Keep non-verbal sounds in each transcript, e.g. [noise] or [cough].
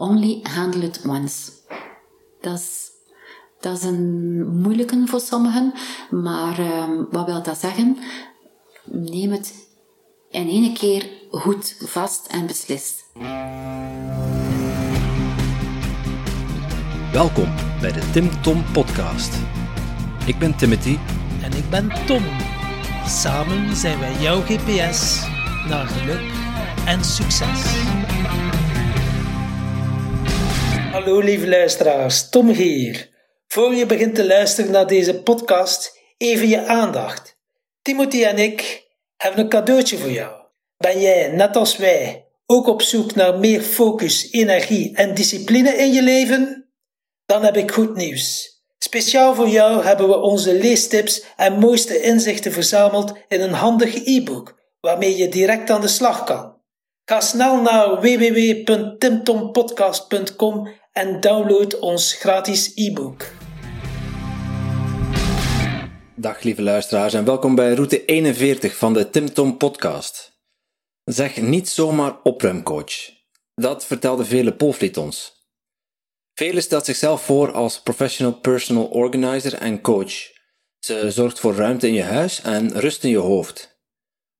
only handle it once. Dat is, dat is een moeilijke voor sommigen, maar ehm, wat wil dat zeggen? Neem het in één keer goed vast en beslist. Welkom bij de Tim Tom Podcast. Ik ben Timothy. En ik ben Tom. Samen zijn wij jouw GPS naar geluk en succes. Hallo lieve luisteraars, Tom hier. Voor je begint te luisteren naar deze podcast, even je aandacht. Timothy en ik hebben een cadeautje voor jou. Ben jij, net als wij, ook op zoek naar meer focus, energie en discipline in je leven? Dan heb ik goed nieuws. Speciaal voor jou hebben we onze leestips en mooiste inzichten verzameld in een handig e-book waarmee je direct aan de slag kan. Ga snel naar www.timtompodcast.com en download ons gratis e-book. Dag lieve luisteraars en welkom bij route 41 van de Tim Tom podcast. Zeg niet zomaar opruimcoach. Dat vertelde vele Polvliet ons. Vele stelt zichzelf voor als professional personal organizer en coach. Ze zorgt voor ruimte in je huis en rust in je hoofd.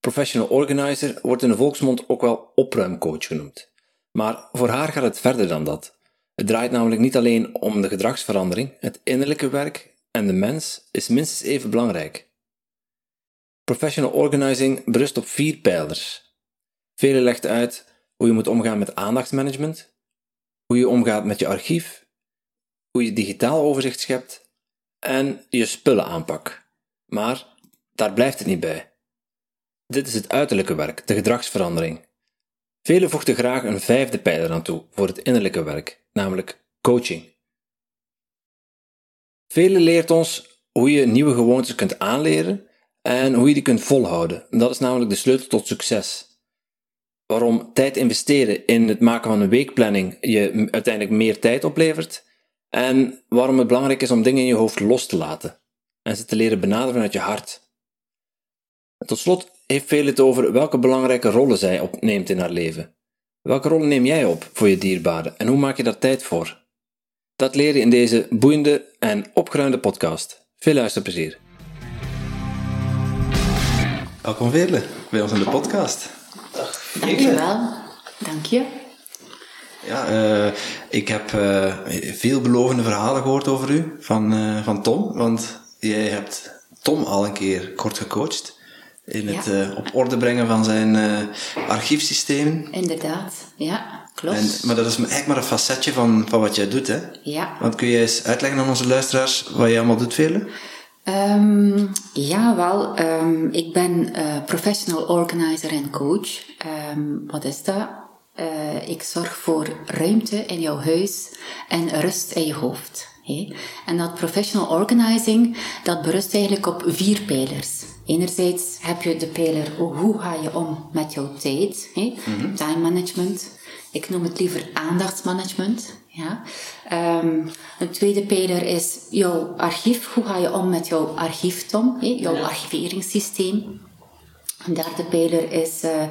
Professional organizer wordt in de volksmond ook wel opruimcoach genoemd. Maar voor haar gaat het verder dan dat. Het draait namelijk niet alleen om de gedragsverandering, het innerlijke werk en de mens is minstens even belangrijk. Professional organizing berust op vier pijlers. Vele legt uit hoe je moet omgaan met aandachtsmanagement, hoe je omgaat met je archief, hoe je digitaal overzicht schept en je spullen aanpak. Maar daar blijft het niet bij. Dit is het uiterlijke werk, de gedragsverandering. Velen voegden graag een vijfde pijler aan toe voor het innerlijke werk, namelijk coaching. Velen leert ons hoe je nieuwe gewoontes kunt aanleren en hoe je die kunt volhouden. Dat is namelijk de sleutel tot succes. Waarom tijd investeren in het maken van een weekplanning je uiteindelijk meer tijd oplevert en waarom het belangrijk is om dingen in je hoofd los te laten en ze te leren benaderen vanuit je hart. En tot slot heeft veel het over welke belangrijke rollen zij opneemt in haar leven. Welke rollen neem jij op voor je dierbaren en hoe maak je daar tijd voor? Dat leer je in deze boeiende en opgeruimde podcast. Veel luisterplezier. Welkom Veerle bij ons in de podcast. Dankjewel. Dank je. Ja, uh, ik heb uh, veelbelovende verhalen gehoord over u van, uh, van Tom, want jij hebt Tom al een keer kort gecoacht in het ja. op orde brengen van zijn archiefsystemen. Inderdaad, ja, klopt. En, maar dat is eigenlijk maar een facetje van, van wat jij doet, hè? Ja. Want kun je eens uitleggen aan onze luisteraars wat jij allemaal doet, Vele? Um, ja, wel. Um, ik ben uh, professional organizer en coach. Um, wat is dat? Uh, ik zorg voor ruimte in jouw huis en rust in je hoofd. Hey? En dat professional organizing, dat berust eigenlijk op vier pijlers. Enerzijds heb je de pijler hoe ga je om met jouw tijd, mm -hmm. time management. Ik noem het liever aandachtsmanagement. Ja. Um, een tweede pijler is jouw archief. Hoe ga je om met jouw archief, Tom? Jouw ja. archiveringssysteem. Een derde pijler is uh, uh,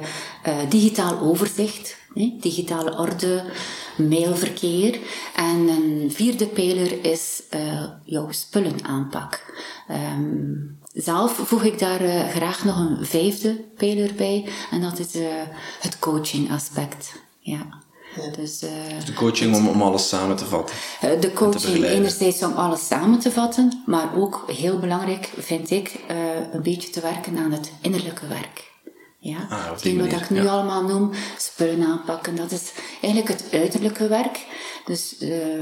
digitaal overzicht. Digitale orde, mailverkeer. En een vierde pijler is uh, jouw spullenaanpak. Um, zelf voeg ik daar graag nog een vijfde pijler bij. En dat is het coaching aspect. Ja. Ja. Dus, uh, de coaching om, om alles samen te vatten. Uh, de coaching enerzijds om alles samen te vatten, maar ook heel belangrijk vind ik uh, een beetje te werken aan het innerlijke werk. Ja, ah, hetgeen wat ik nu ja. allemaal noem, spullen aanpakken, dat is eigenlijk het uiterlijke werk. Dus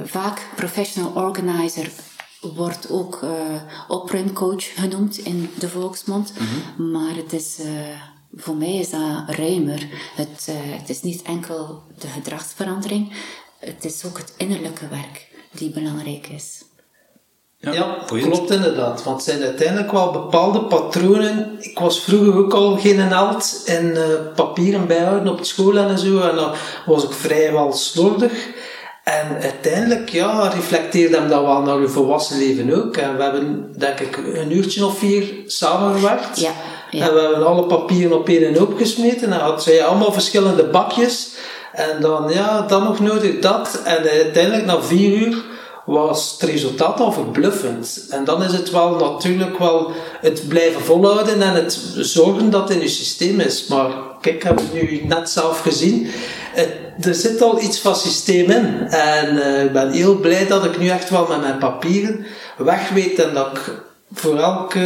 vaak professional organizer wordt ook opruimcoach genoemd in de volksmond, mm -hmm. maar het is voor mij is dat ruimer. Het, uh, het is niet enkel de gedragsverandering, het is ook het innerlijke werk die belangrijk is. Ja, ja klopt inderdaad. Want het zijn uiteindelijk wel bepaalde patronen. Ik was vroeger ook al geen held in uh, papieren bijhouden op school en zo. En dan was ik vrijwel slordig. En uiteindelijk, ja, reflecteerde hem dat wel naar uw volwassen leven ook. En we hebben, denk ik, een uurtje of vier samengewerkt. Ja. Ja. En we hebben alle papieren op één hoop gesmeten. En had zij allemaal verschillende bakjes. En dan, ja, dan nog nodig dat. En uiteindelijk na vier uur was het resultaat al verbluffend. En dan is het wel natuurlijk wel het blijven volhouden en het zorgen dat het in je systeem is. Maar kijk, ik heb het nu net zelf gezien. Er zit al iets van systeem in. En eh, ik ben heel blij dat ik nu echt wel met mijn papieren weg weet en dat ik voor elke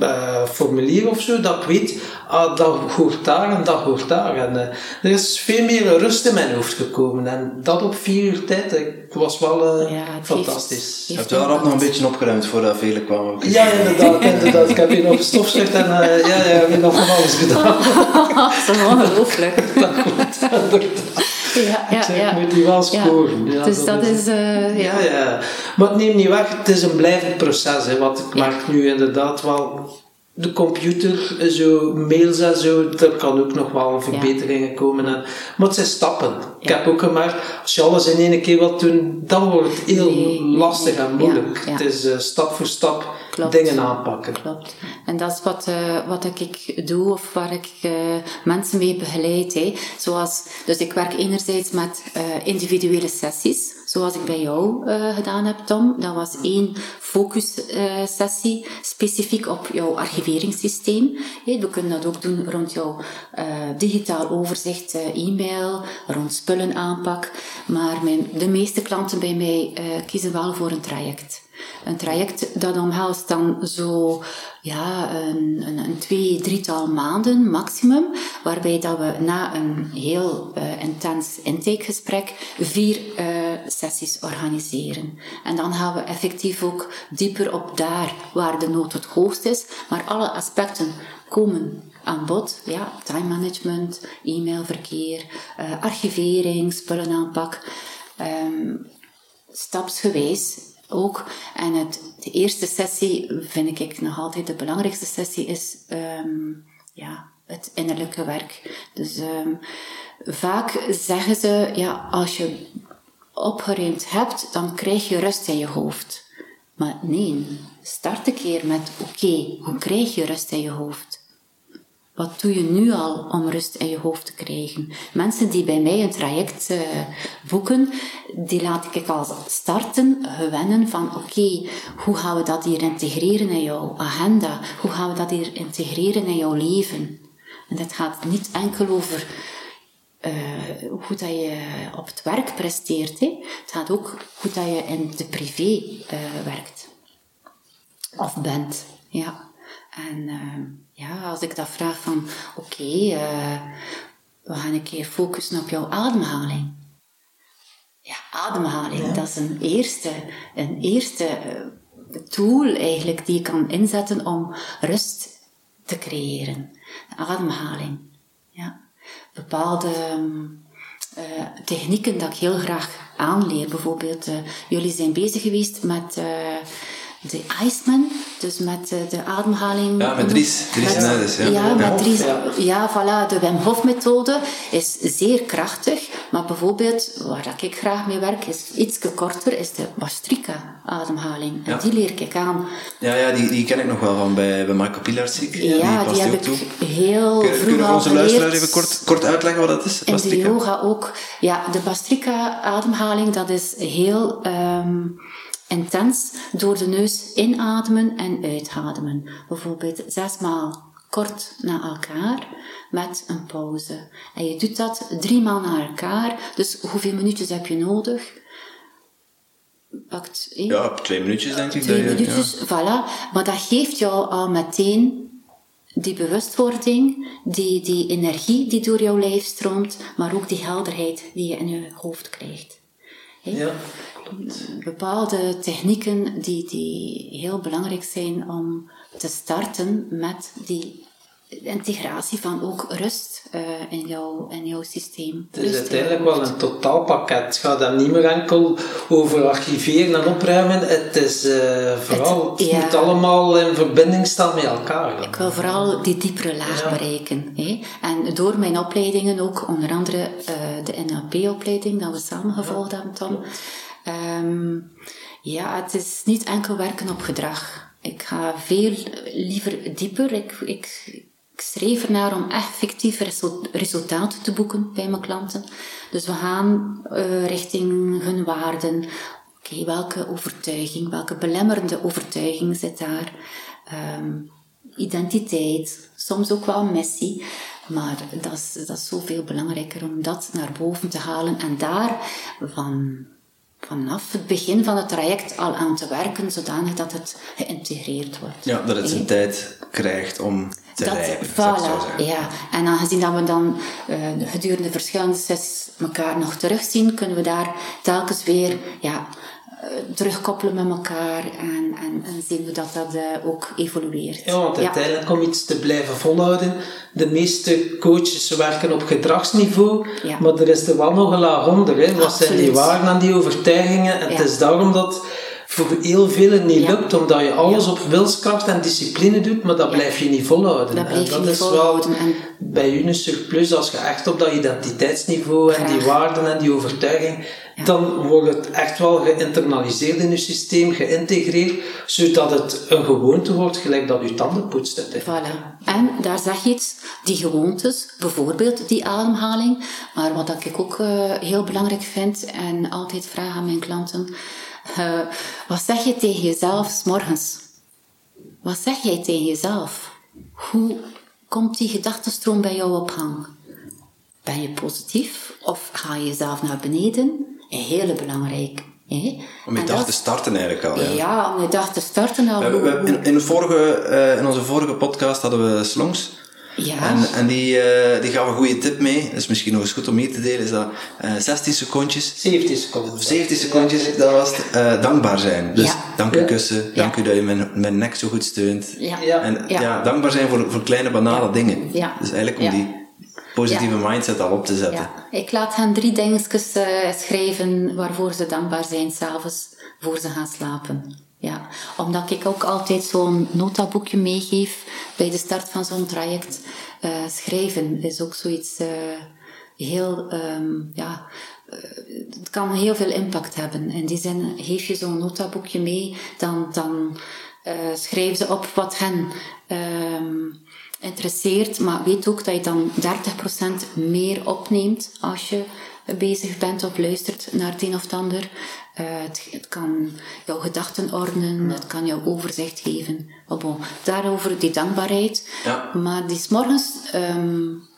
uh, formulier of zo, dat ik weet, ah, dat hoort daar en dat hoort daar. En uh, er is veel meer rust in mijn hoofd gekomen. En dat op vier uur tijd, ik was wel uh, ja, fantastisch. je hebt wel nog een beetje opgeruimd voordat velen kwamen. Ja, inderdaad, [laughs] inderdaad. Ik heb hier nog stofzucht en ja, ja, ik heb nog van alles gedaan. [laughs] dat is ongelooflijk. [laughs] [laughs] Ja, ja, zeg, ja. moet die wel scoren. Ja. dus dat, is... Uh, ja. ja, Maar het neemt niet weg, het is een blijvend proces. Hè, wat ik merk nu inderdaad wel de computer, zo, mails en zo, er kan ook nog wel verbeteringen komen. En, maar het zijn stappen. Ik heb ook gemerkt, als je alles in één keer wilt doen, dan wordt het heel lastig en moeilijk. Het is uh, stap voor stap dingen aanpakken. Klopt. En dat is wat, uh, wat ik doe of waar ik uh, mensen mee begeleid. Hè. Zoals, dus ik werk enerzijds met individuele sessies zoals ik bij jou gedaan heb, Tom. Dat was één focussessie specifiek op jouw archiveringssysteem. Hey, we kunnen dat ook doen rond jouw digitaal overzicht, e-mail, rond spullenaanpak. Maar mijn, de meeste klanten bij mij kiezen wel voor een traject. Een traject dat omhelst dan zo ja, een, een, twee, drietal maanden maximum, waarbij dat we na een heel uh, intens intakegesprek vier uh, sessies organiseren. En dan gaan we effectief ook dieper op daar waar de nood het hoogst is, maar alle aspecten komen aan bod. Ja, time management, e-mailverkeer, uh, archivering, spullenaanpak. Um, stapsgewijs ook. En het, de eerste sessie vind ik nog altijd de belangrijkste sessie is um, ja, het innerlijke werk. Dus um, vaak zeggen ze, ja, als je opgeruimd hebt, dan krijg je rust in je hoofd. Maar nee, start een keer met, oké, hoe krijg je rust in je hoofd? Wat doe je nu al om rust in je hoofd te krijgen? Mensen die bij mij een traject uh, boeken, die laat ik al starten, gewennen van oké, hoe gaan we dat hier integreren in jouw agenda? Hoe gaan we dat hier integreren in jouw leven? En dat gaat niet enkel over uh, hoe dat je op het werk presteert. Hè? Het gaat ook hoe dat je in de privé uh, werkt. Of bent, ja. En ja, als ik dat vraag van, oké, uh, we gaan een keer focussen op jouw ademhaling. Ja, ademhaling, dat is een eerste, een eerste eh, tool eigenlijk die je kan inzetten om rust te creëren. De ademhaling. Ja. Bepaalde uh, technieken dat ik heel graag aanleer. Bijvoorbeeld, uh, jullie zijn bezig geweest met de Iceman, dus met eh, de ademhaling. Ja, met Dries. Dries met, ja. Ja, met Dries. Ja, voilà. De Wim Hof methode is zeer krachtig. Maar bijvoorbeeld, waar ik graag mee werk, is iets korter, is de Bastrika ademhaling. En die leer ik aan. Ja, ja die, die ken ik nog wel van bij, bij Michael Pilarczyk. Ja, die, die heb ik toe. heel kun, vroeg Kunnen we onze luisteraar even kort, kort uitleggen wat dat is? In de yoga ook. Ja, de Bastrika ademhaling, dat is heel... Um, intens door de neus inademen en uitademen. Bijvoorbeeld zesmaal kort na elkaar met een pauze. En je doet dat drie maal na elkaar. Dus hoeveel minuutjes heb je nodig? Pakt, Ja, twee minuutjes denk ik. Twee minuutjes, voilà. Maar dat geeft jou al meteen die bewustwording, die, die energie die door jouw lijf stroomt, maar ook die helderheid die je in je hoofd krijgt. Ja bepaalde technieken die, die heel belangrijk zijn om te starten met die integratie van ook rust uh, in, jouw, in jouw systeem. Het is uiteindelijk wel een totaalpakket. Het gaat dan niet meer enkel over archiveren en opruimen. Het is uh, vooral, het, het moet allemaal in verbinding staan met elkaar. Ik wil vooral die diepere laag bereiken. Hè? En door mijn opleidingen ook, onder andere uh, de NLP-opleiding, dat we samen gevolgd hebben, Tom. Um, ja, het is niet enkel werken op gedrag. Ik ga veel liever dieper. Ik, ik ik schreef ernaar om effectief resultaten te boeken bij mijn klanten. Dus we gaan uh, richting hun waarden. Oké, welke overtuiging, welke belemmerende overtuiging zit daar? Um, identiteit, soms ook wel missie. Maar dat is, dat is zoveel belangrijker om dat naar boven te halen en daar van, vanaf het begin van het traject al aan te werken, zodanig dat het geïntegreerd wordt. Ja, dat het zijn tijd krijgt om te dat, rijpen, voilà, ja. En aangezien dat we dan uh, gedurende verschillende sessies elkaar nog terugzien, kunnen we daar telkens weer ja, eh, terugkoppelen met elkaar en, en, en zien we dat dat uh, ook evolueert. Ja, want uiteindelijk om iets te blijven volhouden, de meeste coaches werken op gedragsniveau, maar er is er wel nog een laag onder. Hè. Wat zijn die waarden en die overtuigingen? En het is daarom dat voor heel velen niet lukt, omdat je alles op wilskracht en discipline doet, maar dat blijf je niet volhouden. Dat, en dat is volhouden. wel bij Unisur Plus, als je echt op dat identiteitsniveau en die waarden en die overtuiging dan wordt het echt wel geïnternaliseerd in je systeem, geïntegreerd, zodat het een gewoonte wordt, gelijk dat je tanden poetst. Voilà. En daar zeg je iets, die gewoontes, bijvoorbeeld die ademhaling, maar wat ik ook uh, heel belangrijk vind en altijd vraag aan mijn klanten, uh, wat zeg je tegen jezelf s morgens? Wat zeg jij tegen jezelf? Hoe komt die gedachtenstroom bij jou op gang? Ben je positief of ga je jezelf naar beneden? een hele belangrijk. Hè? Om je dag te starten eigenlijk al. Ja, ja om je dag te starten al. We, we, in, vorige, uh, in onze vorige podcast hadden we slongs. Ja. En, en die, uh, die gaven een goede tip mee. Dat is misschien nog eens goed om mee te delen. Is dat uh, eh, 16 secondjes. 17 secondjes. 17 secondjes, dat was het. dankbaar zijn. Dus ja. dank u kussen. Dank u dat je mijn, mijn nek zo goed steunt. Ja. En ja. dankbaar zijn voor, voor kleine banale dingen. Dus eigenlijk om die positieve mindset al op te zetten. Ja. Ik laat hen drie dingetjes uh, schrijven waarvoor ze dankbaar zijn s'avonds voor ze gaan slapen. Ja, omdat ik ook altijd zo'n notaboekje meegeef bij de start van zo'n traject. Uh, schrijven is ook zoiets uh, heel, um, ja, het kan heel veel impact hebben. In die zin, geef je zo'n notaboekje mee, dan, dan schrijven ze op wat hen um, interesseert, maar weet ook dat je dan 30% meer opneemt als je bezig bent of luistert naar het een of ander. Uh, het, het, kan jouw gedachten ordenen, het kan jou overzicht geven. Oh bon, daarover die dankbaarheid. Ja. Maar die s'morgens, um,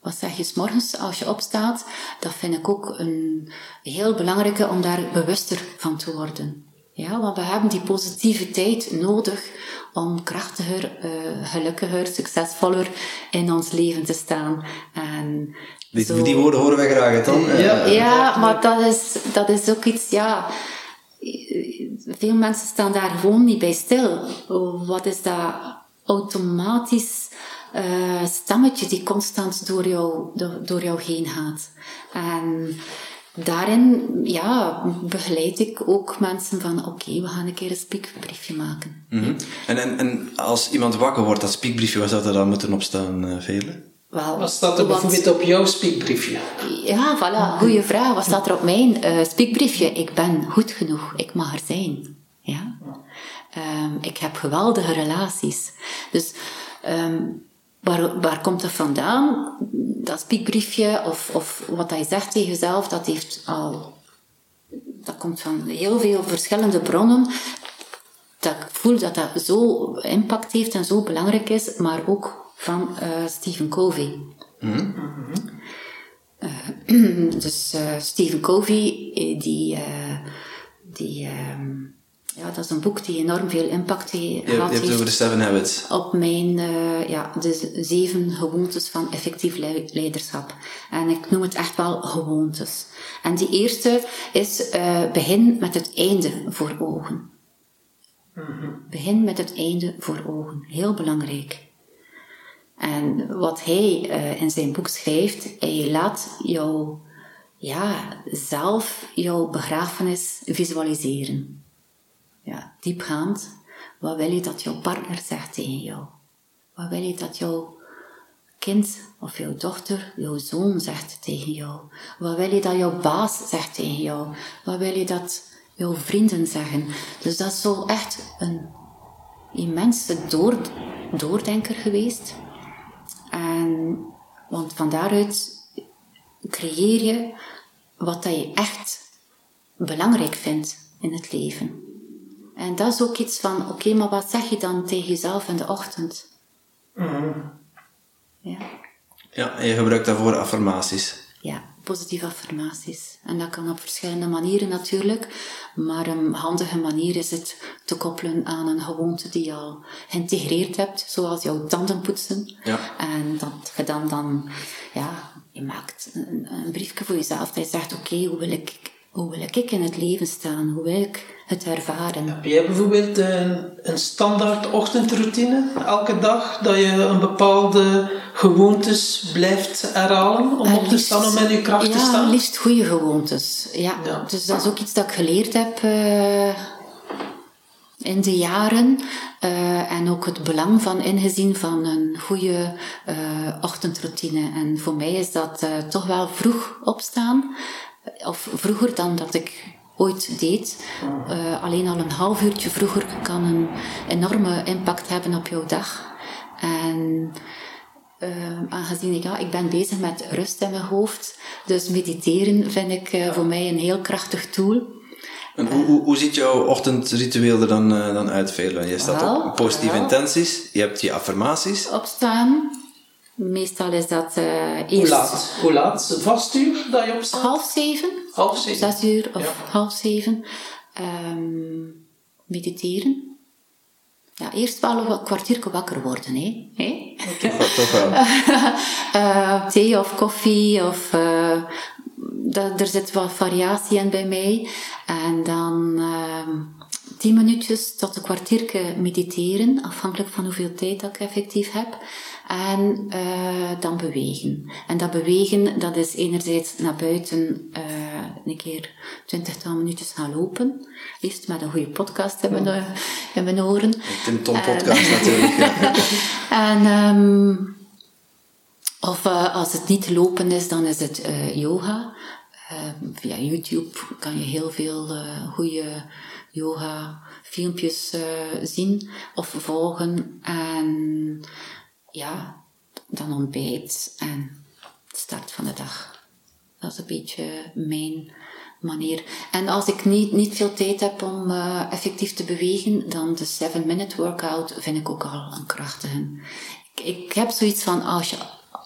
wat zeg je s'morgens als je opstaat, dat vind ik ook een heel belangrijke om daar bewuster van te worden. Ja, want we hebben die positiviteit nodig om krachtiger, uh, gelukkiger, succesvoller in ons leven te staan. En die, zo... die woorden horen wij graag, toch? Ja, ja maar dat is, dat is ook iets, ja... Veel mensen staan daar gewoon niet bij stil. Wat is dat automatisch uh, stemmetje die constant door jou, door, door jou heen gaat? En daarin ja, begeleid ik ook mensen van oké, we gaan een keer een spiekbriefje maken. Mhm. en, en, en als iemand wakker wordt, dat spiekbriefje, wat zou er dan moeten opstaan, uh, Vele? Wel, wat staat er bijvoorbeeld op jouw spiekbriefje? Ja, voilà, goede vraag. Wat staat er op mijn uh, spiekbriefje? Ik ben goed genoeg, ik mag er zijn. Ja? Um, ik heb geweldige relaties. Dus um, Waar, waar komt dat vandaan? Dat spiekbriefje of, of wat je zegt tegen jezelf, dat heeft al... Dat komt van heel veel verschillende bronnen. Dat ik voel dat dat zo impact heeft en zo belangrijk is, maar ook van uh, Stephen Covey. Mm uh, [clears throat] dus uh, Stephen Covey, die, die ehm, ja, dat is een boek die enorm veel impact heeft. Je, je hebt over de Seven Habits. Op mijn, uh, ja, de zeven gewoontes van effectief leiderschap. En ik noem het echt wel gewoontes. En die eerste is, uh, begin met het einde voor ogen. Mm Begin met het einde voor ogen. Heel belangrijk. En wat hij uh, in zijn boek schrijft, hij laat jou, ja, zelf jouw begrafenis visualiseren ja, diepgaand. Wat wil je dat jouw partner zegt tegen jou? Wat wil je dat jouw kind of jouw dochter, jouw zoon zegt tegen jou? Wat wil je dat jouw baas zegt tegen jou? Wat wil je dat jouw vrienden zeggen? Dus dat is zo echt een immense door, doordenker geweest. En, want van daaruit creëer je wat dat je echt belangrijk vindt in het leven. En dat is ook iets van, oké, maar wat zeg je dan tegen jezelf in de ochtend? Ja. Ja, en je gebruikt daarvoor affirmaties. Ja, positieve affirmaties. En dat kan op verschillende manieren natuurlijk. Maar een handige manier is het te koppelen aan een gewoonte die je al geïntegreerd hebt, zoals jouw tanden poetsen. Ja. En dat je dan, dan ja, je maakt een, een briefje voor jezelf dat je zegt, oké, hoe wil ik hoe wil ik in het leven staan? Hoe wil ik het ervaren? Heb jij bijvoorbeeld een, een standaard ochtendroutine elke dag? Dat je een bepaalde gewoontes blijft herhalen om op te staan om in je kracht te Ja, staan? liefst goede gewoontes. Ja. Ja. Dus dat is ook iets dat ik geleerd heb eh, in de jaren. Eh, en ook het belang van ingezien van een goede eh, ochtendroutine. En voor mij is dat toch wel vroeg opstaan. Of vroeger dan dat ik ooit deed. Eh, alleen al een half uurtje vroeger kan een enorme impact hebben op jouw dag. En eh, aangezien ik, ja, ik ben bezig met rust in mijn hoofd. Dus mediteren vind ik eh, voor mij een heel krachtig tool. En hoe, hoe, hoe ziet jouw ochtendritueel er dan, dan uit, Velen? Je staat op positieve intenties, je hebt je affirmaties. Opstaan. Meestal is dat Hoe eerst laat? Hoe laat? Vast uur dat je opstaat? half zeven. Half zeven. Zes uur of Ja. half zeven. Ehm, mediteren. Ja, eerst wel een kwartiertje wakker worden, hè. hè? Wel. [laughs] Eh, thee of koffie of dat, er zit wat variatie in bij mij. En dan ehm tien minuutjes tot een kwartiertje mediteren, afhankelijk van hoeveel tijd dat ik effectief heb. En eh, dan bewegen. En dat bewegen, dat is enerzijds naar buiten eh, een keer twintigtal minuutjes gaan lopen. Liefst met een goede podcast in mijn, eh, in mijn oren. Tim Tom podcast natuurlijk. Ja. [laughs] En, ehm, of eh, als het niet lopen is, dan is het yoga. Ehm, via YouTube kan je heel veel goede yoga filmpjes zien of volgen. En ja, dan ontbijt en start van de dag. Dat is een beetje mijn manier. En als ik niet, niet veel tijd heb om eh, effectief te bewegen, dan de 7-minute workout vind ik ook al een krachtige. Ik, ik heb zoiets van, als je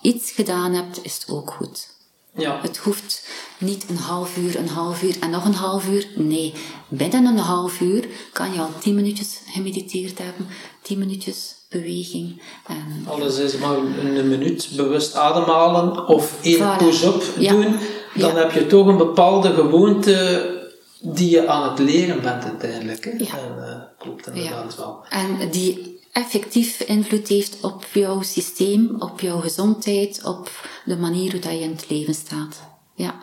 iets gedaan hebt, is het ook goed. Ja. Het hoeft niet een half uur, een half uur en nog een half uur. Nee, binnen een half uur kan je al 10 minuutjes gemediteerd hebben, 10 minuutjes beweging. En Alles is maar een minuut bewust ademhalen of één Voilà. push-up Ja. doen. Dan Ja. heb je toch een bepaalde gewoonte die je aan het leren bent uiteindelijk. Hè? Ja. En, eh, klopt inderdaad wel. En die effectief invloed heeft op jouw systeem, op jouw gezondheid, op de manier hoe dat je in het leven staat. Ja.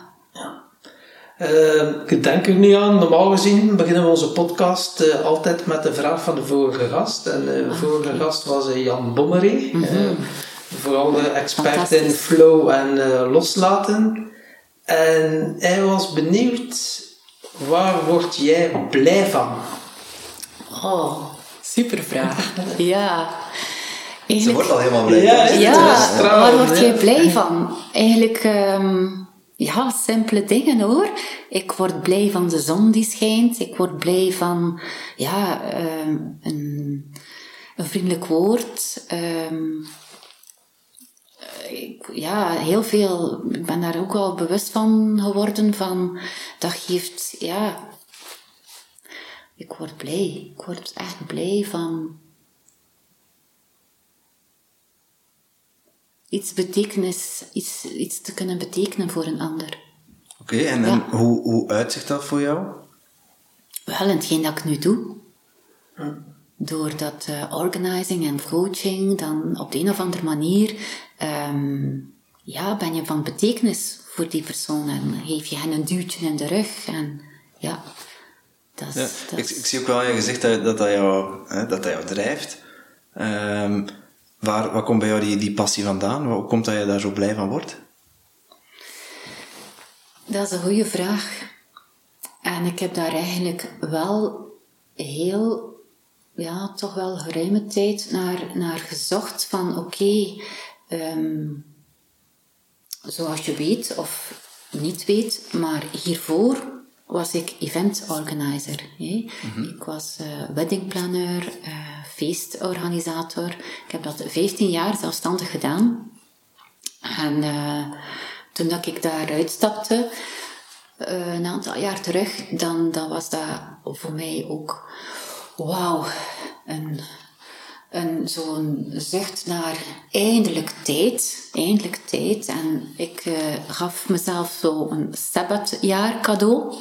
Eh, ik denk er nu aan, normaal gezien beginnen we onze podcast eh, altijd met de vraag van de vorige gast. En Ah, de vorige gast was eh, Jan Bommeré. eh, vooral de expert in Mhm. Flow en eh, loslaten. En hij was benieuwd, waar word jij blij van? Oh, super vraag. [laughs] ja. Ze Eigenlijk, wordt al helemaal blij. Ja, ja, waar word jij blij van? Eigenlijk, ehm, ja, simpele dingen hoor. Ik word blij van de zon die schijnt. Ik word blij van, ja, ehm, een, een vriendelijk woord. ehm, ik- ja, heel veel. Ik ben daar ook wel bewust van geworden. Van, dat geeft, ja. Ik word blij. Ik word echt blij van. Iets betekenis, iets, iets te kunnen betekenen voor een ander. Oké, en, en Ja. hoe, hoe uitzicht dat voor jou? Wel, in hetgeen dat ik nu doe. Door dat eh, organizing en coaching, dan op de een of andere manier, ehm, ja, ben je van betekenis voor die persoon en geef je hen een duwtje in de rug. En ja, dat is... Ja, dat ik, ik zie ook wel in je gezicht dat dat, dat, jou, hè, dat, dat jou drijft. Ehm, waar, waar komt bij jou die, die passie vandaan? Hoe komt dat je daar zo blij van wordt? Dat is een goede vraag. En ik heb daar eigenlijk wel heel, ja, toch wel geruime tijd naar, naar gezocht van oké, ehm, zoals je weet of niet weet, maar hiervoor was ik event organizer. Hè. Ik was uh, weddingplanner, uh, feestorganisator. Ik heb dat 15 jaar zelfstandig gedaan. En uh, toen dat ik daaruit stapte, een aantal jaar terug, dan, dan was dat voor mij ook, wauw, een, een, zo'n zucht naar eindelijk tijd. Eindelijk tijd. En ik uh, gaf mezelf zo een sabbatjaar cadeau.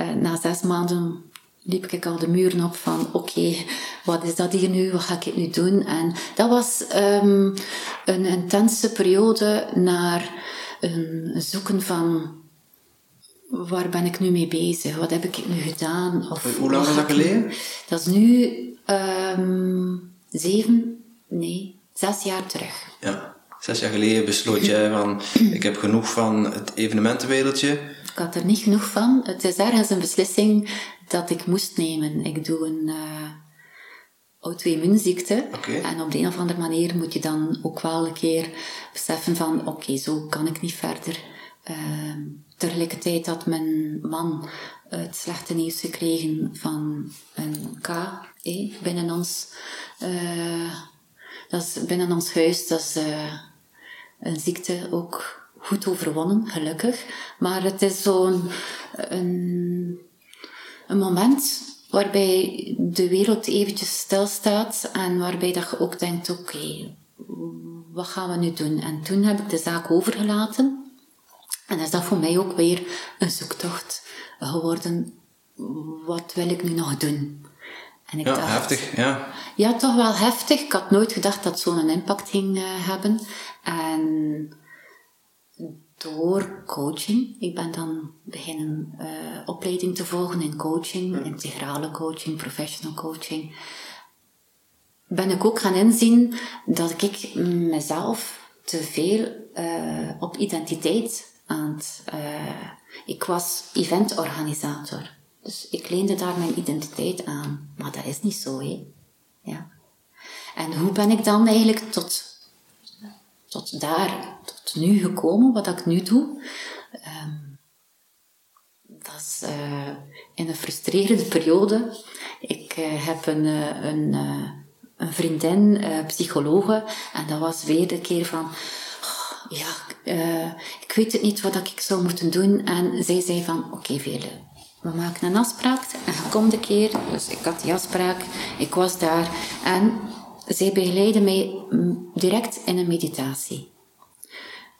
Uh, na zes maanden liep ik al de muren op van oké, wat is dat hier nu, wat ga ik nu doen? En dat was um, een intense periode naar een zoeken van waar ben ik nu mee bezig? Wat heb ik nu gedaan? Of, Hoe lang was dat geleden? Dat is nu um, zeven, nee, zes jaar terug. Ja, zes jaar geleden besloot jij van [clears throat] ik heb genoeg van het evenementenwereldje. Ik had er niet genoeg van. Het is ergens een beslissing dat ik moest nemen. Ik doe een uh, auto-immuunziekte. Okay. En op de een of andere manier moet je dan ook wel een keer beseffen van oké, okay, zo kan ik niet verder. Uh, tegelijkertijd had mijn man het slechte nieuws gekregen van een K eh, binnen ons. Uh, dat is binnen ons huis, dat is uh, een ziekte ook goed overwonnen, gelukkig. Maar het is zo'n een, moment waarbij de wereld eventjes stilstaat en waarbij dat je ook denkt, oké, wat gaan we nu doen? En toen heb ik de zaak overgelaten. En is dat voor mij ook weer een zoektocht geworden. Wat wil ik nu nog doen? En ik ja, dacht, heftig, ja. Ja, toch wel heftig. Ik had nooit gedacht dat zo'n impact ging uh, hebben. En door coaching, ik ben dan beginnen uh, opleiding te volgen in coaching, integrale coaching, professional coaching, ben ik ook gaan inzien dat ik mezelf te veel uh, op identiteit aan het... ik was eventorganisator. Dus ik leende daar mijn identiteit aan. Maar dat is niet zo, hè. Ja. En hoe ben ik dan eigenlijk tot, tot daar, tot nu gekomen, wat ik nu doe? Dat is uh, in een frustrerende periode. Ik uh, heb een, uh, een, een vriendin, psychologe, en dat was weer de keer van... Oh, ja, ik weet het niet wat ik zou moeten doen. En zij zei van, oké, okay, Vele, we maken een afspraak en je komt keer. Dus ik had die afspraak, ik was daar en zij begeleidde mij direct in een meditatie.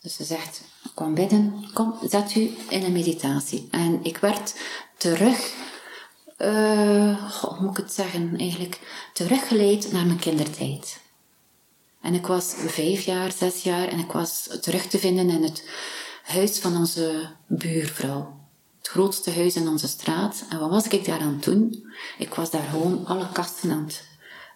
Dus ze zegt, kom bidden, kom, zet u in een meditatie. En ik werd terug, uh, hoe moet ik het zeggen, eigenlijk teruggeleid naar mijn kindertijd. En ik was vijf jaar, zes jaar en ik was terug te vinden in het huis van onze buurvrouw grootste huis in onze straat. En wat was ik daar aan het doen? Ik was daar gewoon alle kasten aan het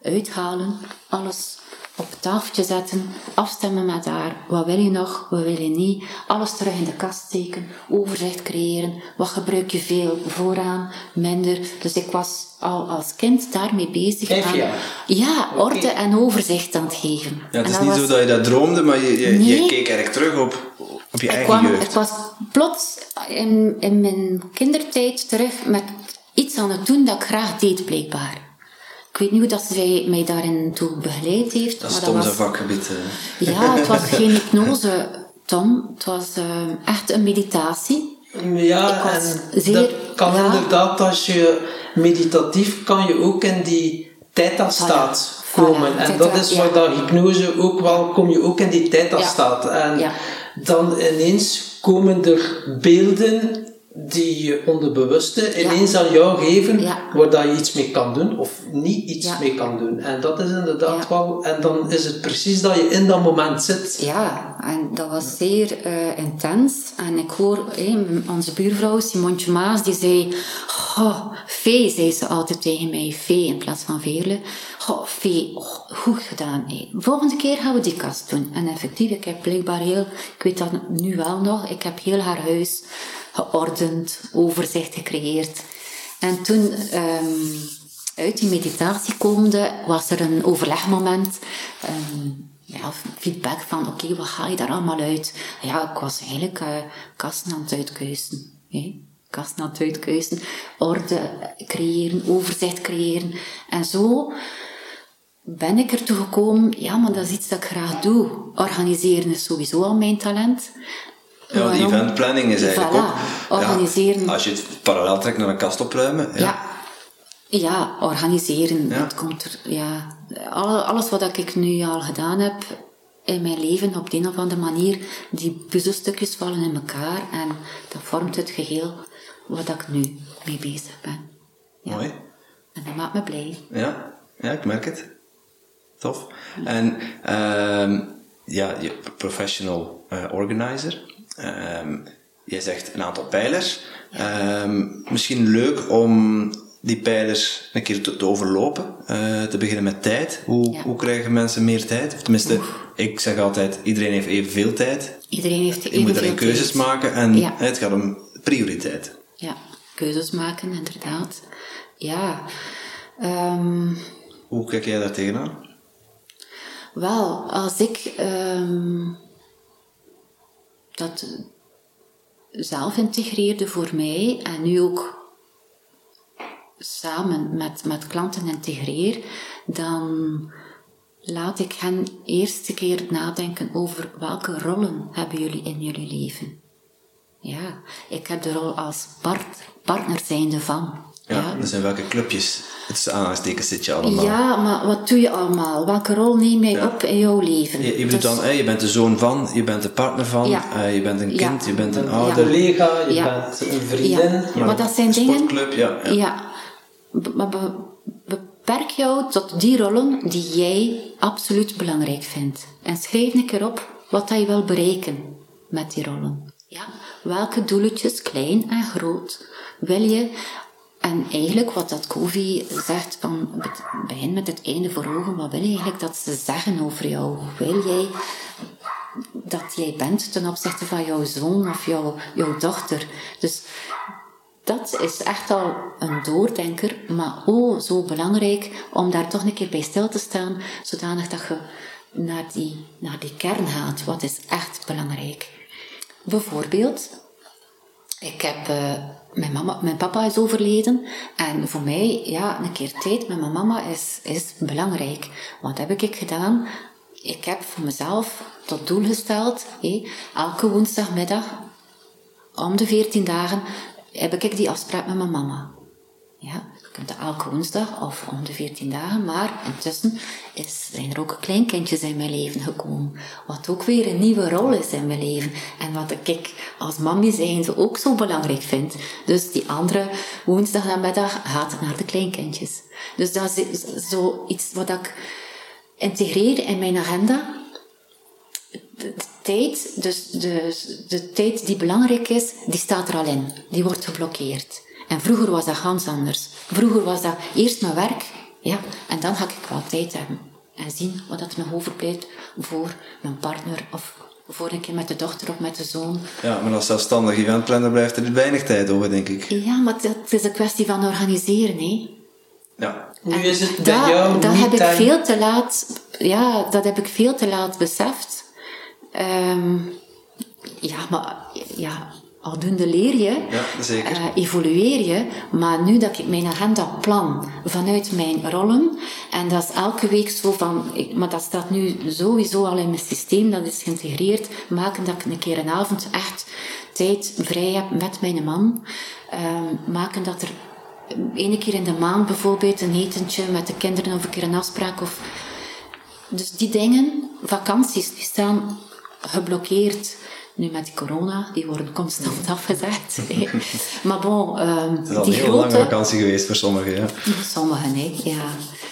uithalen, alles op het tafeltje zetten, afstemmen met haar. Wat wil je nog, wat wil je niet? Alles terug in de kast steken, overzicht creëren. Wat gebruik je veel vooraan, minder. Dus ik was al als kind daarmee bezig. Vijf jaar? ja, orde en overzicht aan het geven. Ja, het is niet zo dat je dat droomde, maar je, je, nee, je keek erg terug op, op je eigen kwam, jeugd. Ik was plots in, in mijn kindertijd terug met iets aan het doen dat ik graag deed, blijkbaar. Ik weet niet hoe dat zij mij daarin toe begeleid heeft. Dat is maar Tom dat was, vakgebied. hè. Ja, het was geen hypnose, Tom. Het was uh, echt een meditatie. Ja, Ik was en zeer- dat kan ja. inderdaad als je meditatief kan je ook in die Voilà, komen. voilà, en dat is ja. waar dat hypnose ook wel, kom je ook in die tijdafstaat. En Ja. Dan ineens komen er beelden die je onderbewuste ineens aan jou geven, Ja. waar dat je iets mee kan doen of niet iets Ja. mee kan doen. En dat is inderdaad wel, en dan is het precies dat je in dat moment zit. Ja, en dat was zeer eh, intens. En ik hoor onze buurvrouw Simontje Maas, die zei... Oh, Fee, zei ze altijd tegen mij. Fee in plaats van Veerle. Oh, Fee, oh, goed gedaan. Hey. Volgende keer gaan we die kast doen. En effectief, ik heb blijkbaar heel... Ik weet dat nu wel nog. Ik heb heel haar huis geordend, overzicht gecreëerd. En toen... ehm, uit die meditatie komende was er een overlegmoment. Ehm, ja, feedback van, oké, wat ga je daar allemaal uit? Ja, ik was eigenlijk uh, kasten aan het uitkeuzen. Hè? Kasten aan het uitkeuzen, orde creëren, overzicht creëren. En zo ben ik ertoe gekomen, ja, maar dat is iets dat ik graag doe. Organiseren is sowieso al mijn talent. Ja, de eventplanning is eigenlijk voilà, ook... organiseren. Ja, als je het parallel trekt naar een kast opruimen. Ja, ja, ja organiseren. Het komt er, ja, alles wat ik nu al gedaan heb in mijn leven, op de een of andere manier, die puzzelstukjes vallen in elkaar en dat vormt het geheel wat ik nu mee bezig ben. Mooi. En dat maakt me blij. Ja, ja ik merk het. Tof. En uh, ja, je professional uh, organizer. Um, jij zegt een aantal pijlers. Um, misschien leuk om die pijlers een keer te, te overlopen. Uh, te beginnen met tijd. Hoe, ja. hoe krijgen mensen meer tijd? Of tenminste, Oef. ik zeg altijd, iedereen heeft evenveel tijd. Iedereen heeft evenveel tijd. Je moet alleen keuzes tijd. maken en ja. het gaat om prioriteit. Ja, keuzes maken, inderdaad. Ja. Um, hoe kijk jij daar tegenaan? Wel, als ik um, dat zelf integreerde voor mij en nu ook samen met, met klanten integreer, dan laat ik hen eerst een keer nadenken over welke rollen hebben jullie in jullie leven. Ja, ik heb de rol als part, partner zijnde van. Ja, ja. dus in welke clubjes, het aanhalingstekens, zit je allemaal? Ja, maar wat doe je allemaal? Welke rol neem jij ja. op in jouw leven? Je, je, dus, dan, hè, je bent de zoon van, je bent de partner van, ja. uh, je bent een kind, je bent een ouder. Collega, je bent een vriendin. Maar, maar, dat zijn dingen... sportclub, ja. Ja, maar be, beperk jou tot die rollen die jij absoluut belangrijk vindt. En schrijf een keer op wat je wil bereiken met die rollen. Ja, welke doeletjes, klein en groot, wil je en eigenlijk wat dat Kovi zegt, van begin met het einde voor ogen, wat wil je eigenlijk dat ze zeggen over jou? Wil jij dat jij bent ten opzichte van jouw zoon of jouw, jouw dochter? Dus dat is echt al een doordenker, maar oh, zo belangrijk om daar toch een keer bij stil te staan, zodanig dat je naar die, naar die kern gaat. Wat is echt belangrijk? Bijvoorbeeld, ik heb... Uh, mijn, mama, mijn papa is overleden en voor mij, ja, een keer tijd met mijn mama is, is belangrijk. Wat heb ik gedaan? Ik heb voor mezelf tot doel gesteld, hé, elke woensdagmiddag, om de 14 dagen, heb ik die afspraak met mijn mama. Ja, kunt elke woensdag of om de 14 dagen, maar intussen is, zijn er ook kleinkindjes in mijn leven gekomen. Wat ook weer een nieuwe rol is in mijn leven. En wat ik als mammy zijnde ook zo belangrijk vind. Dus die andere woensdag en middag gaat naar de kleinkindjes. Dus dat is zoiets wat ik integreer in mijn agenda. De tijd, dus de, de tijd die belangrijk is, die staat er al in. Die wordt geblokkeerd. En vroeger was dat ganz anders. Vroeger was dat eerst mijn werk, ja, en dan ga ik wel tijd hebben. En zien wat er nog overblijft voor mijn partner of voor een keer met de dochter of met de zoon. Ja, maar als zelfstandig eventplanner blijft er weinig tijd over, denk ik. Ja, maar het is een kwestie van organiseren, hè. Ja. Nu is het bij dat, jou dat heb ik veel te laat, ja, dat heb ik veel te laat beseft. Um, ja, maar ja, aldoende leer je, ja, zeker. Uh, evolueer je. Maar nu dat ik mijn agenda plan vanuit mijn rollen, en dat is elke week zo van, ik, maar dat staat nu sowieso al in mijn systeem, dat is geïntegreerd, maken dat ik een keer een avond echt tijd vrij heb met mijn man. Uh, maken dat er ene keer in de maand bijvoorbeeld een etentje met de kinderen of een keer een afspraak. Of, dus die dingen, vakanties, die staan geblokkeerd. Nu met die corona, die worden constant [laughs] afgezegd. maar bon, um, Het is al die een heel grote... lange vakantie geweest voor sommigen, ja. Sommigen, hè, ja.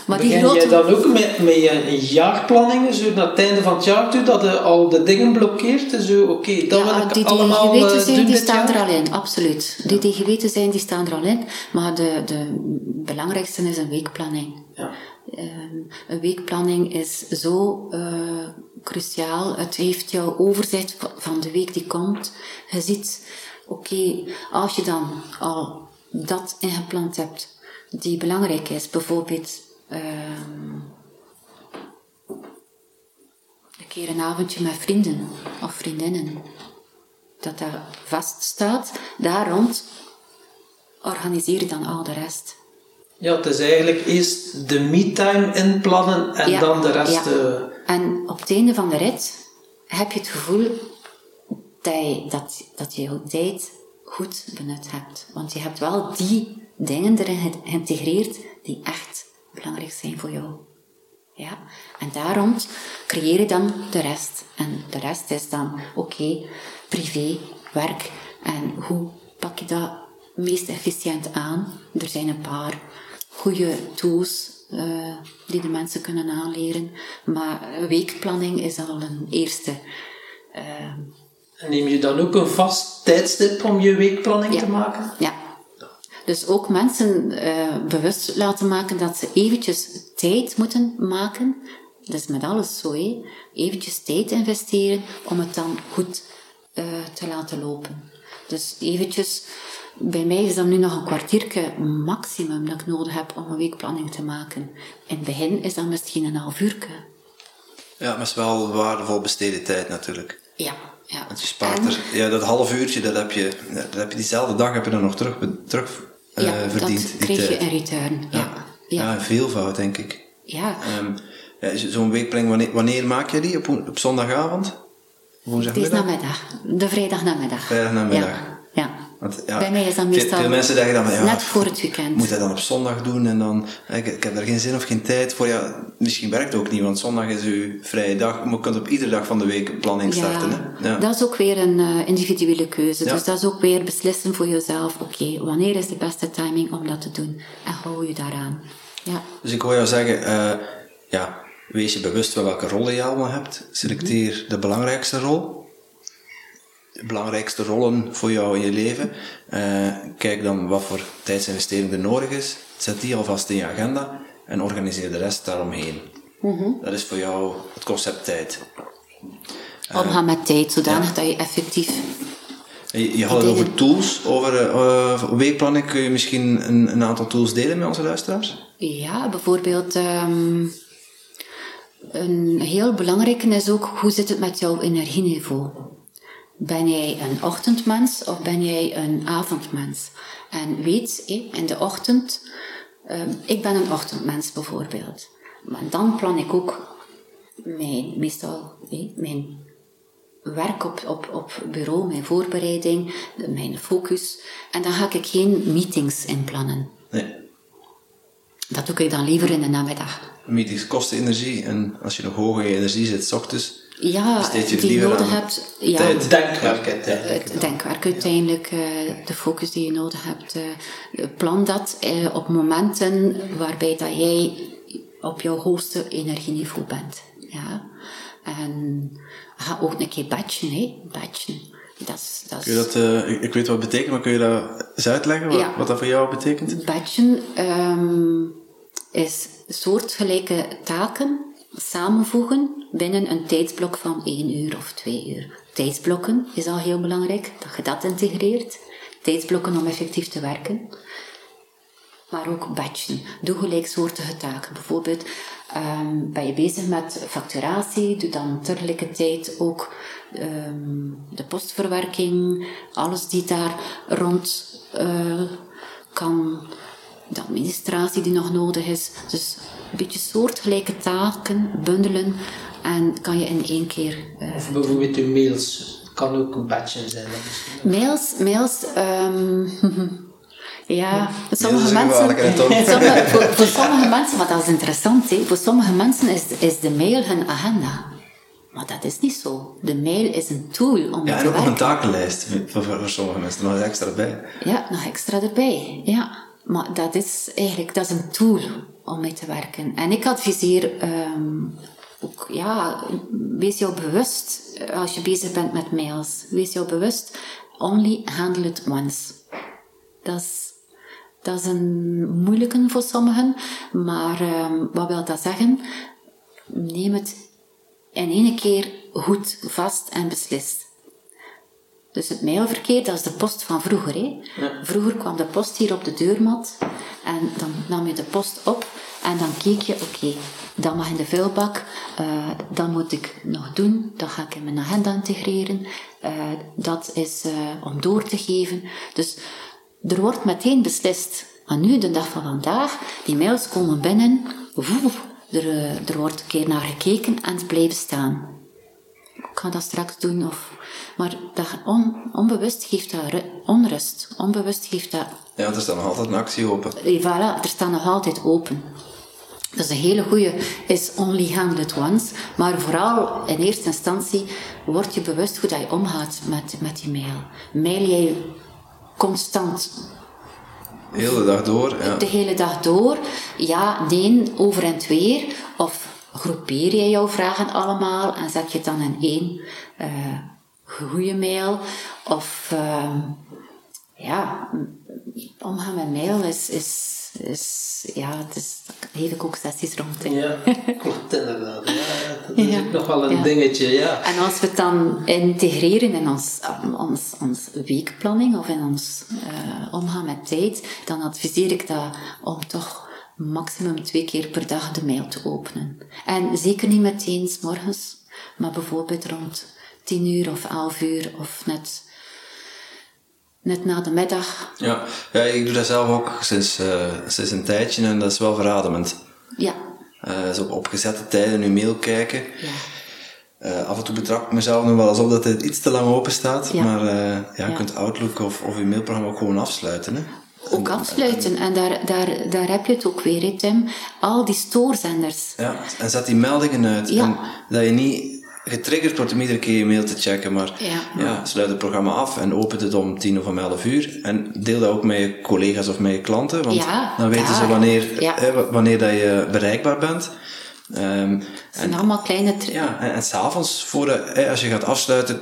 Maar Begin die grote... jij dan ook met, met je jaarplanningen, zo naar het einde van het jaar toe, dat je al de dingen blokkeert? en Zo, oké, okay, dat ja, wil ik die, die allemaal geweten uh, zijn, doen die dit staan jaar? er al in, absoluut. Die die geweten zijn, die staan er al in. Maar de, de belangrijkste is een weekplanning. Ja. Um, een weekplanning is zo uh, cruciaal. Het heeft jouw overzicht van de week die komt. Je ziet, oké, als je dan al dat ingepland hebt, die belangrijk is, bijvoorbeeld um, keer een avondje met vrienden of vriendinnen. Dat dat vaststaat. Daar rond organiseer je dan al de rest. Ja, het is eigenlijk eerst de me-time inplannen en Ja, dan de rest... ja. eh, En op het einde van de rit heb je het gevoel dat je, dat, dat je jouw tijd goed benut hebt. Want je hebt wel die dingen erin geïntegreerd die echt belangrijk zijn voor jou. Ja? En daarom creëer je dan de rest. En de rest is dan, oké, privé, werk. En hoe pak je dat meest efficiënt aan? Er zijn een paar goede tools eh, die de mensen kunnen aanleren. Maar weekplanning is al een eerste. En neem je dan ook een vast tijdstip om je weekplanning Ja. te maken? Ja. Dus ook mensen eh, bewust laten maken dat ze eventjes tijd moeten maken. Dat is met alles zo, hè. Eventjes tijd investeren om het dan goed eh, te laten lopen. Dus eventjes, bij mij is dat nu nog een kwartiertje maximum dat ik nodig heb om een weekplanning te maken. In het begin is dat misschien een half uurtje. Ja, maar het is wel waardevol besteden tijd natuurlijk. Ja, ja. Want je spaart En- er, ja, dat half uurtje, dat heb je, dat heb je diezelfde dag heb je dan nog terug, terug eh, ja, verdiend. dat krijg je in return. Ja, ja. ja. ja. veelvoud denk ik. ja. Ja, Zo'n weekplanning, wanneer, wanneer maak je die? Op, op zondagavond? Woensdagmiddag? Het is namiddag, de vrijdagnamiddag. Vrijdagnamiddag. Ja, ja. Want, ja, Bij mij is dat meestal Veel mensen denken dan ja, net voor het weekend. Moet hij dan op zondag doen en dan... Ik, ik heb daar geen zin of geen tijd voor. Ja, misschien werkt het ook niet, want zondag is uw vrije dag. Maar je kunt op iedere dag van de week een planning starten. Hè? Ja. dat is ook weer een eh, individuele keuze. Dus dat is ook weer beslissen voor jezelf. Oké, wanneer is de beste timing om dat te doen? En hou je daaraan. Ja, Dus ik wil jou zeggen, eh, ja, wees je bewust van welke rollen je allemaal hebt. Selecteer de belangrijkste rol. De belangrijkste rollen voor jou in je leven. Eh, kijk dan wat voor tijdsinvestering er nodig is. Zet die alvast in je agenda en organiseer de rest daaromheen. Dat is voor jou het concept tijd. omgaan met tijd, zodanig dat je effectief... Je, je had het over tools, over eh, eh, weekplanning. Kun je misschien een, een aantal tools delen met onze luisteraars? Ja, bijvoorbeeld... ehm, een heel belangrijke is ook, hoe zit het met jouw energieniveau? Ben jij een ochtendmens of ben jij een avondmens? En weet, in de ochtend... ehm, ik ben een ochtendmens bijvoorbeeld. Maar dan plan ik ook mijn, meestal mijn werk op, op, op bureau, mijn voorbereiding, mijn focus. En dan ga ik geen meetings inplannen. Nee. Dat doe ik dan liever in de namiddag. Meetings kosten energie en als je nog hoog in je energie zit, 's ochtends, Ja, het die je nodig hebt. Ja, tijd. Denkwerk uiteindelijk. het denkwerk uiteindelijk, eh, de focus die je nodig hebt. eh, plan dat eh, op momenten waarbij dat jij op jouw hoogste energieniveau bent. Ja. En ga ook een keer batchen, hè. Batchen. Dat dat Kun je dat, eh, ik, ik weet wat het betekent, maar kun je dat eens uitleggen, wat, Ja. wat dat voor jou betekent? Batchen ehm, is soortgelijke taken samenvoegen binnen een tijdsblok van één uur of twee uur. Tijdsblokken is al heel belangrijk, dat je dat integreert. Tijdsblokken om effectief te werken. Maar ook batchen. Doe gelijksoortige taken. Bijvoorbeeld, ehm, ben je bezig met facturatie, doe dan tegelijkertijd ook ehm, de postverwerking, alles die daar rond eh, kan, de administratie die nog nodig is. Dus een beetje soortgelijke taken bundelen en kan je in één keer eh, Of bijvoorbeeld je mails. kan ook een badge zijn. Mails, mails, ehm, [laughs] ja, voor sommige mensen, [laughs] sommige, voor, voor sommige mensen, maar dat is interessant, hè, voor sommige mensen is, is de mail hun agenda. Maar dat is niet zo. De mail is een tool om Ja, mee en te ook nog een takenlijst voor, sommige mensen, nog eens extra bij. Ja, nog extra erbij. Ja, maar dat is eigenlijk dat is een tool om mee te werken. En ik adviseer ehm, ook, ja, wees jou bewust eh, als je bezig bent met mails. Wees jou bewust, only handle it once. Dat is, dat is een moeilijke voor sommigen, maar ehm, wat wil dat zeggen? Neem het in één keer goed vast en beslist. Dus het mailverkeer, dat is de post van vroeger. Hè? Vroeger kwam de post hier op de deurmat En dan nam je de post op en dan keek je, oké, dat mag in de vuilbak, uh, dat moet ik nog doen, dat ga ik in mijn agenda integreren, uh, dat is uh, om door te geven. Dus er wordt meteen beslist, aan nu, de dag van vandaag, die mails komen binnen, woe, er, er wordt een keer naar gekeken en het blijven staan. Ga dat straks doen, of... Maar dat on, onbewust geeft dat onrust. Onbewust geeft dat... Ja, er staat nog altijd een actie open. Voilà, er staat nog altijd open. Dus een hele goede is only handle it once. Maar vooral in eerste instantie word je bewust hoe dat je omgaat met, met die mail. Mail jij constant de hele dag door, ja. De hele dag door. Ja, nee, over en weer. Of groepeer je jouw vragen allemaal en zet je het dan in één uh, goede mail. Of uh, ja, omgaan met mail is, is, is ja, het is, daar geef ik ook sessies rond. In. Ja, [laughs] klopt inderdaad. Ja, dat is ook nog wel een dingetje, ja. En als we het dan integreren in ons, ons, ons weekplanning of in ons uh, omgaan met tijd, dan adviseer ik dat om toch maximum twee keer per dag de mail te openen. En zeker niet meteen s morgens, maar bijvoorbeeld rond 10 uur of 11 uur of net, net na de middag. Ja, ja ik doe dat zelf ook sinds, uh, sinds een tijdje en dat is wel verademend. Ja. Uh, zo op gezette tijden nu mail kijken. Ja. Uh, af en toe betrap ik mezelf nog wel alsof dat het iets te lang open staat. Ja. Maar ja, je ja. kunt Outlook of, of je mailprogramma ook gewoon afsluiten. Hè? Ook afsluiten. En daar, daar, daar heb je het ook weer, Tim. Al die stoorzenders. Ja, en zet die meldingen uit. Ja. En dat je niet getriggerd wordt om iedere keer je mail te checken, maar ja. ja. sluit het programma af en opent het om tien of om elf uur. En deel dat ook met je collega's of met je klanten, want ja, dan weten ze wanneer, hè, wanneer dat je bereikbaar bent. Um, het zijn allemaal kleine... Ja, en, en s'avonds, als je gaat afsluiten,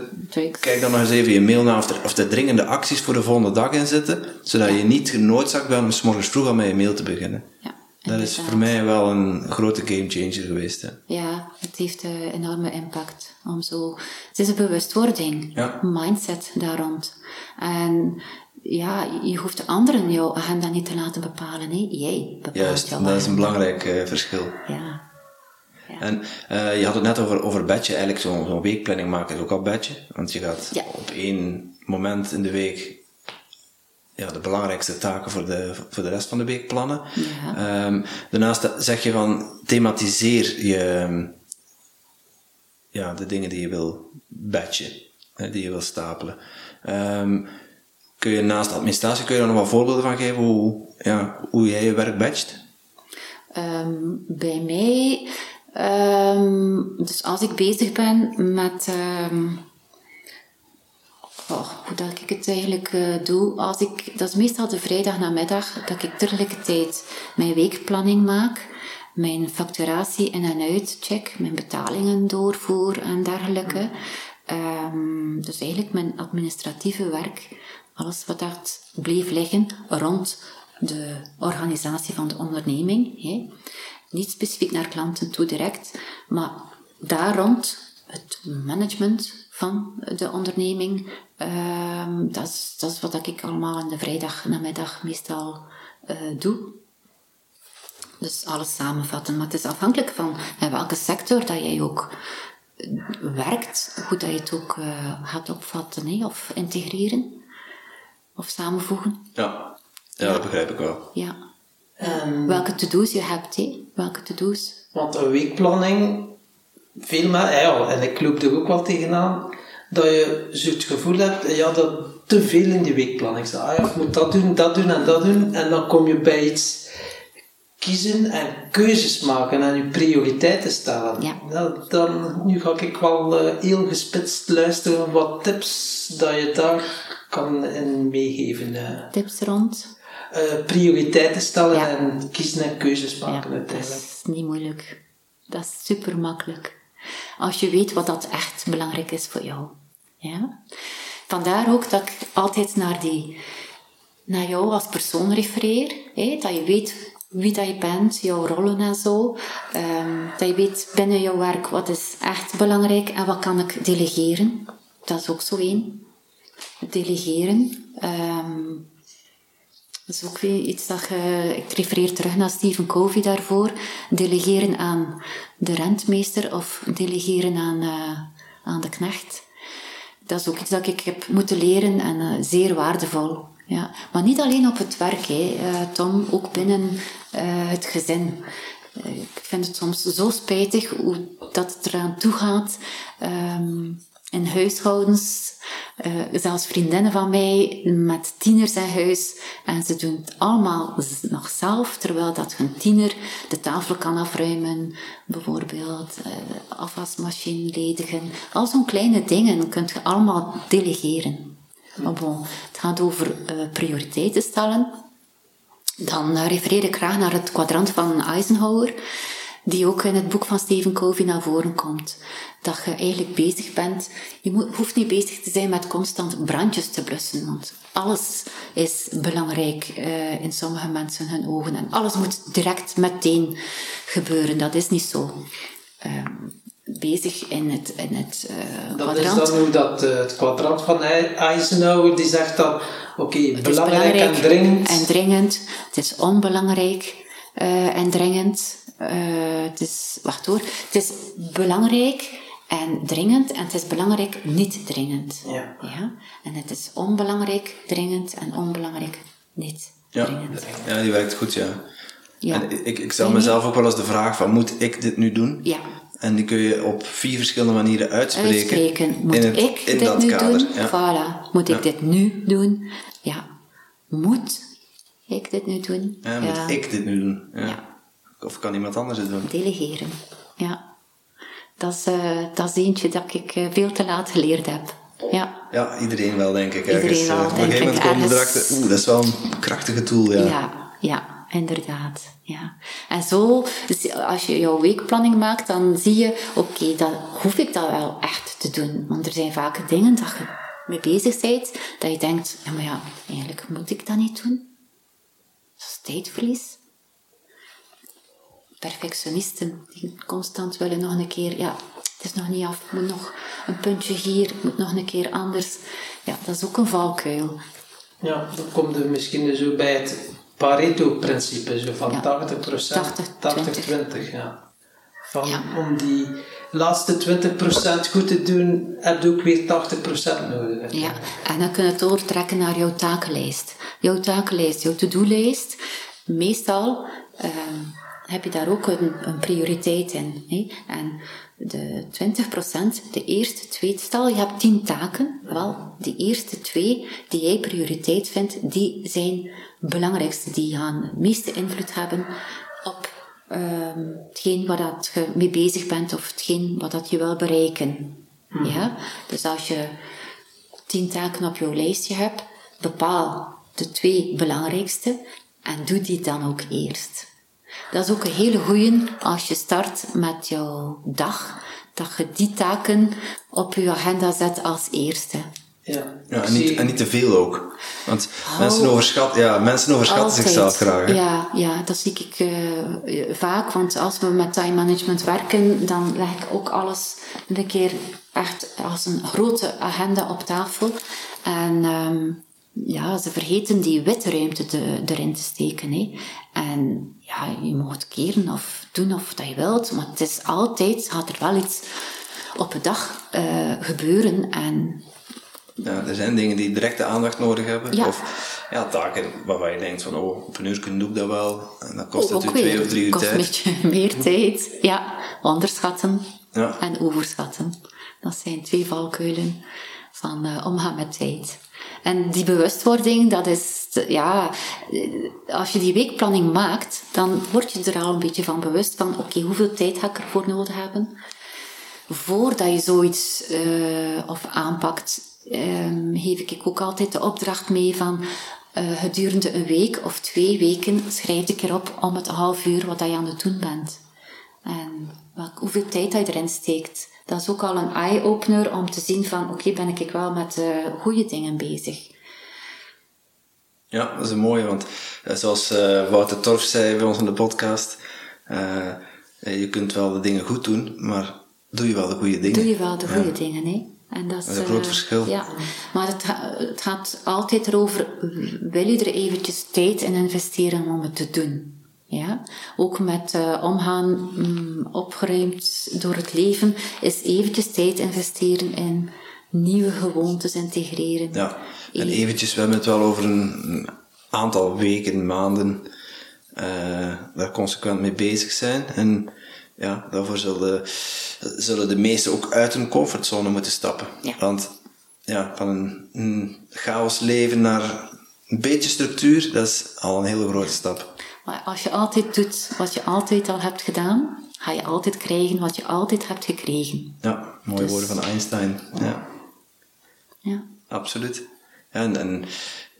kijk dan nog eens even je mail naar of er, of er dringende acties voor de volgende dag in zitten, zodat je niet genoodzaakt bent om s morgens vroeg al met je mail te beginnen. Ja, dat is voor mij wel een grote gamechanger geweest. Hè. Ja, het heeft een enorme impact. Om zo, het is een bewustwording, ja. mindset daar rond. En ja, je hoeft de anderen jouw agenda niet te laten bepalen. Hè. Jij bepaalt Juist, dat is een belangrijk uh, verschil. Ja. En uh, je had het net over, over bedje. Eigenlijk zo'n zo weekplanning maken is ook al bedje. Want je gaat ja. op één moment in de week ja, de belangrijkste taken voor de, voor de rest van de week plannen. Ja. Um, daarnaast zeg je van thematiseer je ja, de dingen die je wil batchen, die je wil stapelen. Um, kun je naast administratie kun je daar nog wat voorbeelden van geven hoe, ja, hoe jij je werk batcht? Um, bij mij Um, dus als ik bezig ben met. Oh, hoe dat ik het eigenlijk uh, doe. Als ik, dat is meestal de vrijdag namiddag dat ik tegelijkertijd mijn weekplanning maak. Mijn facturatie in en uit check. Mijn betalingen doorvoer en dergelijke. Um, dus eigenlijk mijn administratieve werk. Alles wat dat bleef liggen rond de organisatie van de onderneming. Hè. Niet specifiek naar klanten toe direct, maar daar rond het management van de onderneming. Uh, dat, is, dat is wat ik allemaal in de vrijdag namiddag meestal uh, doe. Dus alles samenvatten. Maar het is afhankelijk van in welke sector dat jij ook werkt, hoe dat je het ook uh, gaat opvatten hè, of integreren of samenvoegen. Ja. ja, dat begrijp ik wel. Ja. Um, Welke to-do's je hebt, hè? Welke to-do's? Want een weekplanning, veel meer, ja, en ik loop er ook wel tegenaan, dat je zo het gevoel hebt ja, dat te veel in die weekplanning staat. Ah, ja, ik moet dat doen, dat doen en dat doen. En dan kom je bij iets kiezen en keuzes maken en je prioriteiten stellen. Ja. Nou, dan, nu ga ik wel uh, heel gespitst luisteren wat tips dat je daar kan in meegeven. Uh. Tips rond? Uh, prioriteiten stellen en kiezen en keuzes maken ja. Dat is niet moeilijk. Dat is super makkelijk. Als je weet wat dat echt belangrijk is voor jou. Ja? Vandaar ook dat ik altijd naar, die, naar jou als persoon refereer. Hè? Dat je weet wie dat je bent, jouw rollen en zo. Um, dat je weet binnen jouw werk wat is echt belangrijk en wat kan ik delegeren. Dat is ook zo één. Delegeren. Um, Dat is ook weer iets dat ik refereer terug naar Stephen Covey daarvoor, delegeren aan de rentmeester of delegeren aan, uh, aan de knecht. Dat is ook iets dat ik heb moeten leren en uh, zeer waardevol. Ja. Maar niet alleen op het werk, hè, uh, Tom, ook binnen het gezin. ik vind het soms zo spijtig hoe dat het eraan toe gaat. Um, in huishoudens, uh, zelfs vriendinnen van mij met tieners in huis. En ze doen het allemaal nog zelf, terwijl dat hun tiener de tafel kan afruimen, bijvoorbeeld uh, afwasmachine ledigen. Al zo'n kleine dingen kun je allemaal delegeren. Maar bon, het gaat over uh, prioriteiten stellen. Dan refereer ik graag naar het kwadrant van Eisenhower die ook in het boek van Stephen Covey naar voren komt. Dat je eigenlijk bezig bent, je moet, hoeft niet bezig te zijn met constant brandjes te blussen, want alles is belangrijk uh, in sommige mensen hun ogen en alles moet direct meteen gebeuren. Dat is niet zo. Uh, bezig in het, in het uh, dat kwadrant. is dan hoe dat, uh, het kwadrant van Eisenhower, die zegt dan, oké, okay, belangrijk, belangrijk, en dringend. En dringend, het is onbelangrijk uh, en dringend. Uh, het is, wacht hoor, het is belangrijk en dringend en het is belangrijk niet dringend. Ja. ja? En het is onbelangrijk, dringend en onbelangrijk niet ja. dringend. Ja, die werkt goed, ja. ja. En ik, ik stel mezelf ook wel eens de vraag van, moet ik dit nu doen? Ja. En die kun je op vier verschillende manieren uitspreken. Uitspreken. Moet in het, ik in dit nu kader. doen? Ja. Voilà. Moet ik dit nu doen? Ja. Moet ik dit nu doen? Ja, moet ik dit nu doen? ja. Of kan iemand anders het doen? Delegeren, ja. Dat is, uh, dat is eentje dat ik uh, veel te laat geleerd heb. Ja. ja, iedereen wel, denk ik. Ergens. Iedereen wel, uh, op een gegeven moment komen erachter, oeh, dat is wel een krachtige tool, ja. Ja, ja inderdaad. Ja. En zo, dus als je jouw weekplanning maakt, dan zie je, oké, dan hoef ik dat wel echt te doen. Want er zijn vaak dingen dat je mee bezig bent, dat je denkt, ja, maar ja, eigenlijk moet ik dat niet doen. Dat is tijdverlies perfectionisten die constant willen nog een keer, ja, het is nog niet af, moet nog een puntje hier, het moet nog een keer anders. Ja, dat is ook een valkuil. Ja, dan komt er misschien zo bij het Pareto-principe, zo van ja, 80%, 80-20. ja. Van, Om die laatste 20% goed te doen, heb je ook weer 80% nodig. Ja, en dan kun je het doortrekken naar jouw takenlijst. Jouw takenlijst, jouw to-do-lijst. Meestal... Uh, heb je daar ook een, een prioriteit in. Hè? En de 20%, de eerste twee, stel je hebt 10 taken, wel, die eerste twee die jij prioriteit vindt, die zijn het belangrijkste, die gaan de meeste invloed hebben op um, hetgeen waar dat je mee bezig bent of hetgeen wat dat je wil bereiken. Hmm. Ja? Dus als je 10 taken op jouw lijstje hebt, bepaal de twee belangrijkste en doe die dan ook eerst. Dat is ook een hele goeie als je start met jouw dag, dat je die taken op je agenda zet als eerste. Ja, ja en, niet, en niet te veel ook. Want mensen, oh. overschatten, ja, mensen overschatten zichzelf graag. Ja, ja, dat zie ik uh, vaak. Want als we met time management werken, dan leg ik ook alles een keer echt als een grote agenda op tafel. En um, ja, ze vergeten die witte ruimte te, erin te steken. Hè. En ja, je mag het keren of doen of dat je wilt, maar het is altijd, gaat er wel iets op een dag uh, gebeuren. En ja, er zijn dingen die directe aandacht nodig hebben. Ja. Of ja, taken waarvan je denkt van, oh, op een uur doe ik dat wel. En dan kost het u twee of drie uur tijd. kost een beetje [laughs] meer tijd. Ja, onderschatten ja. en overschatten. Dat zijn twee valkuilen van uh, omgaan met tijd. En die bewustwording, dat is, ja, als je die weekplanning maakt, dan word je er al een beetje van bewust van, oké, hoeveel tijd ga ik ervoor nodig hebben? Voordat je zoiets uh, of aanpakt, um, geef ik ook altijd de opdracht mee van, uh, gedurende een week of twee weken schrijf ik erop om het half uur wat je aan het doen bent. En hoeveel tijd je erin steekt dat is ook al een eye-opener om te zien van, oké, ben ik wel met uh, goede dingen bezig. Ja, dat is een mooie, want uh, zoals uh, Wouter Torf zei bij ons in de podcast, je kunt wel de dingen goed doen, maar doe je wel de goede dingen. Doe je wel de goede dingen, hè? En dat is, Dat is een groot eh, verschil. Ja, maar het, het gaat altijd erover, wil je er eventjes tijd in investeren om het te doen? Ja? Ook met eh, omgaan, mm, opgeruimd door het leven, is eventjes tijd investeren in nieuwe gewoontes integreren. Ja, en eventjes, we hebben het wel over een, aantal weken, maanden, eh, daar consequent mee bezig zijn. En ja, daarvoor zullen, zullen de meesten ook uit hun comfortzone moeten stappen. Ja. Want ja, van een, een chaos leven naar een beetje structuur, dat is al een hele grote stap. Maar als je altijd doet wat je altijd al hebt gedaan, ga je altijd krijgen wat je altijd hebt gekregen. Ja, mooie Dus- woorden van Einstein. Ja. Ja. Absoluut. Ja, en, en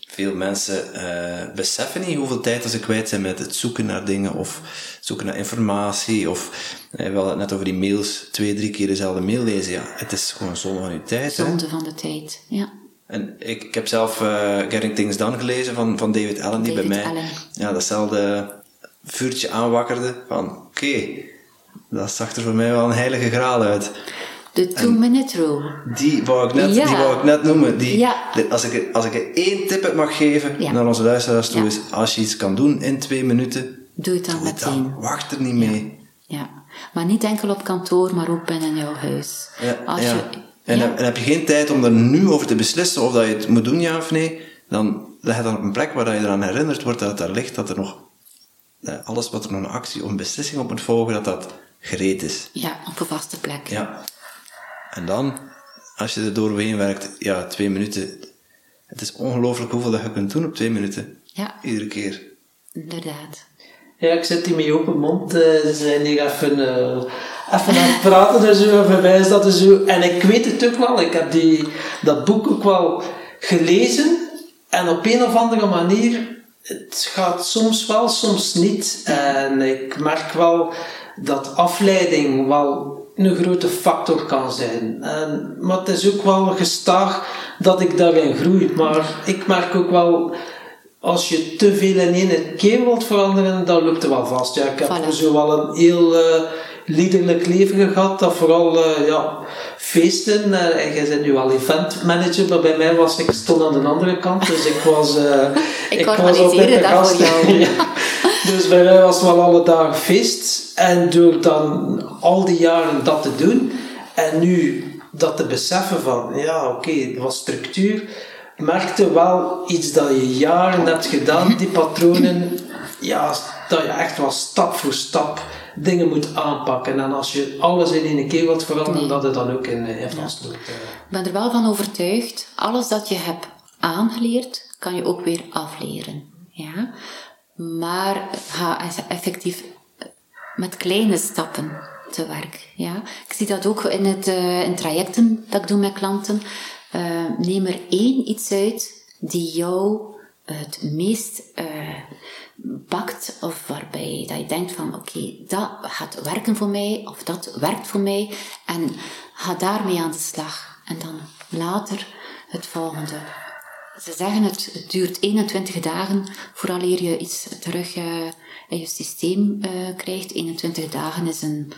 veel mensen eh, beseffen niet hoeveel tijd ze kwijt zijn met het zoeken naar dingen of zoeken naar informatie. Of eh, we hadden het net over die mails, twee, drie keer dezelfde mail lezen. Ja, het is gewoon zonde van je tijd. Hè? Zonde van de tijd. Ja. En ik, ik heb zelf eh, Getting Things Done gelezen van, van David Allen, die David bij mij Allen. Ja, datzelfde vuurtje aanwakkerde van oké, dat zag er voor mij wel een heilige graal uit. De two-minute rule. Die wou ik net, Ja. die wou ik net noemen. Die, Ja. de- als, ik, als ik er één tip mag geven Ja. naar onze luisteraars toe, is als je iets kan doen in twee minuten, Doe het dan doe meteen. dan. Wacht er niet mee. Ja. Maar niet enkel op kantoor, maar ook binnen jouw huis. Ja, Als ja. je, En, ja. heb, en heb je geen tijd om er nu over te beslissen of dat je het moet doen, ja of nee, dan leg je dan op een plek waar je eraan herinnerd wordt dat het daar ligt, dat er nog eh, alles wat er nog een actie of een beslissing op moet volgen, dat dat gereed is. ja, op een vaste plek. Ja. En dan, als je er doorheen werkt, ja, twee minuten. Het is ongelooflijk hoeveel dat je kunt doen op twee minuten. Ja, Iedere keer. inderdaad. Ja, ik zit hier met open mond. eh, Ze zijn hier even, eh, even aan het praten en zo. En dat er zo. En ik weet het ook wel. Ik heb die, dat boek ook wel gelezen. En op een of andere manier, het gaat soms wel, soms niet. En ik merk wel dat afleiding wel een grote factor kan zijn. En, maar het is ook wel gestaag dat ik daarin groei. Maar ik merk ook wel als je te veel in één keer wilt veranderen, dan loopt het wel vast. Ja, ik heb Voilà. zo wel een heel eh, liederlijk leven gehad, dat vooral eh, ja, feesten, eh, en jij bent nu al event manager, maar bij mij was ik stond aan de andere kant, dus ik was eh, [laughs] Ik was altijd de gast. jou. [laughs] Ja. Dus bij mij was het wel alle dagen feest en door dan al die jaren dat te doen en nu dat te beseffen van, ja oké, het was structuur, merkte wel iets dat je jaren hebt gedaan, die patronen, ja, dat je echt wel stap voor stap dingen moet aanpakken. En als je alles in één keer wilt veranderen, Nee. dat het dan ook in, in vastloopt. eh. Ik ben er wel van overtuigd, alles dat je hebt aangeleerd, kan je ook weer afleren. Ja? Maar ga effectief met kleine stappen te werk. Ja? Ik zie dat ook in, het, eh, in trajecten dat ik doe met klanten. Eh, neem er één iets uit die jou het meest eh, pakt of waarbij dat je denkt van oké, dat gaat werken voor mij of dat werkt voor mij en ga daarmee aan de slag. En dan later het volgende. Ze zeggen het, het duurt 21 dagen vooraleer je iets terug eh, in je systeem krijgt. 21 dagen is een...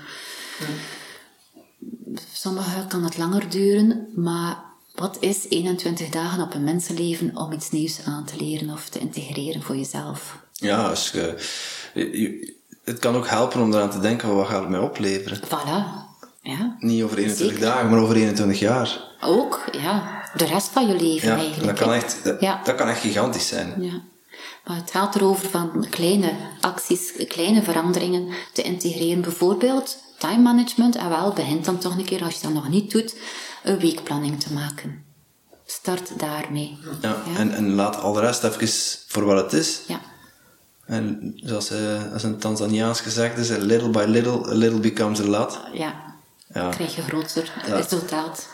Sommige kan het langer duren, maar wat is 21 dagen op een mensenleven om iets nieuws aan te leren of te integreren voor jezelf? Ja, als je, het kan ook helpen om eraan te denken, van, wat gaat het mij opleveren? Voilà. Ja. Niet over 21 Zeker. dagen, maar over 21 jaar. Ook, ja. De rest van je leven Ja, eigenlijk. dat kan, echt, dat, Ja. dat kan echt gigantisch zijn. Ja. Maar het gaat erover van kleine acties, kleine veranderingen te integreren. Bijvoorbeeld time management. En wel, begint dan toch een keer, als je dat nog niet doet, een weekplanning te maken. Start daarmee. Ja, Ja. En, en laat al de rest even voor wat het is. Ja. En zoals eh, als een Tanzaniaans gezegd is, a little by little, a little becomes a lot. ja. Ja. Krijg je groter Ja. resultaat.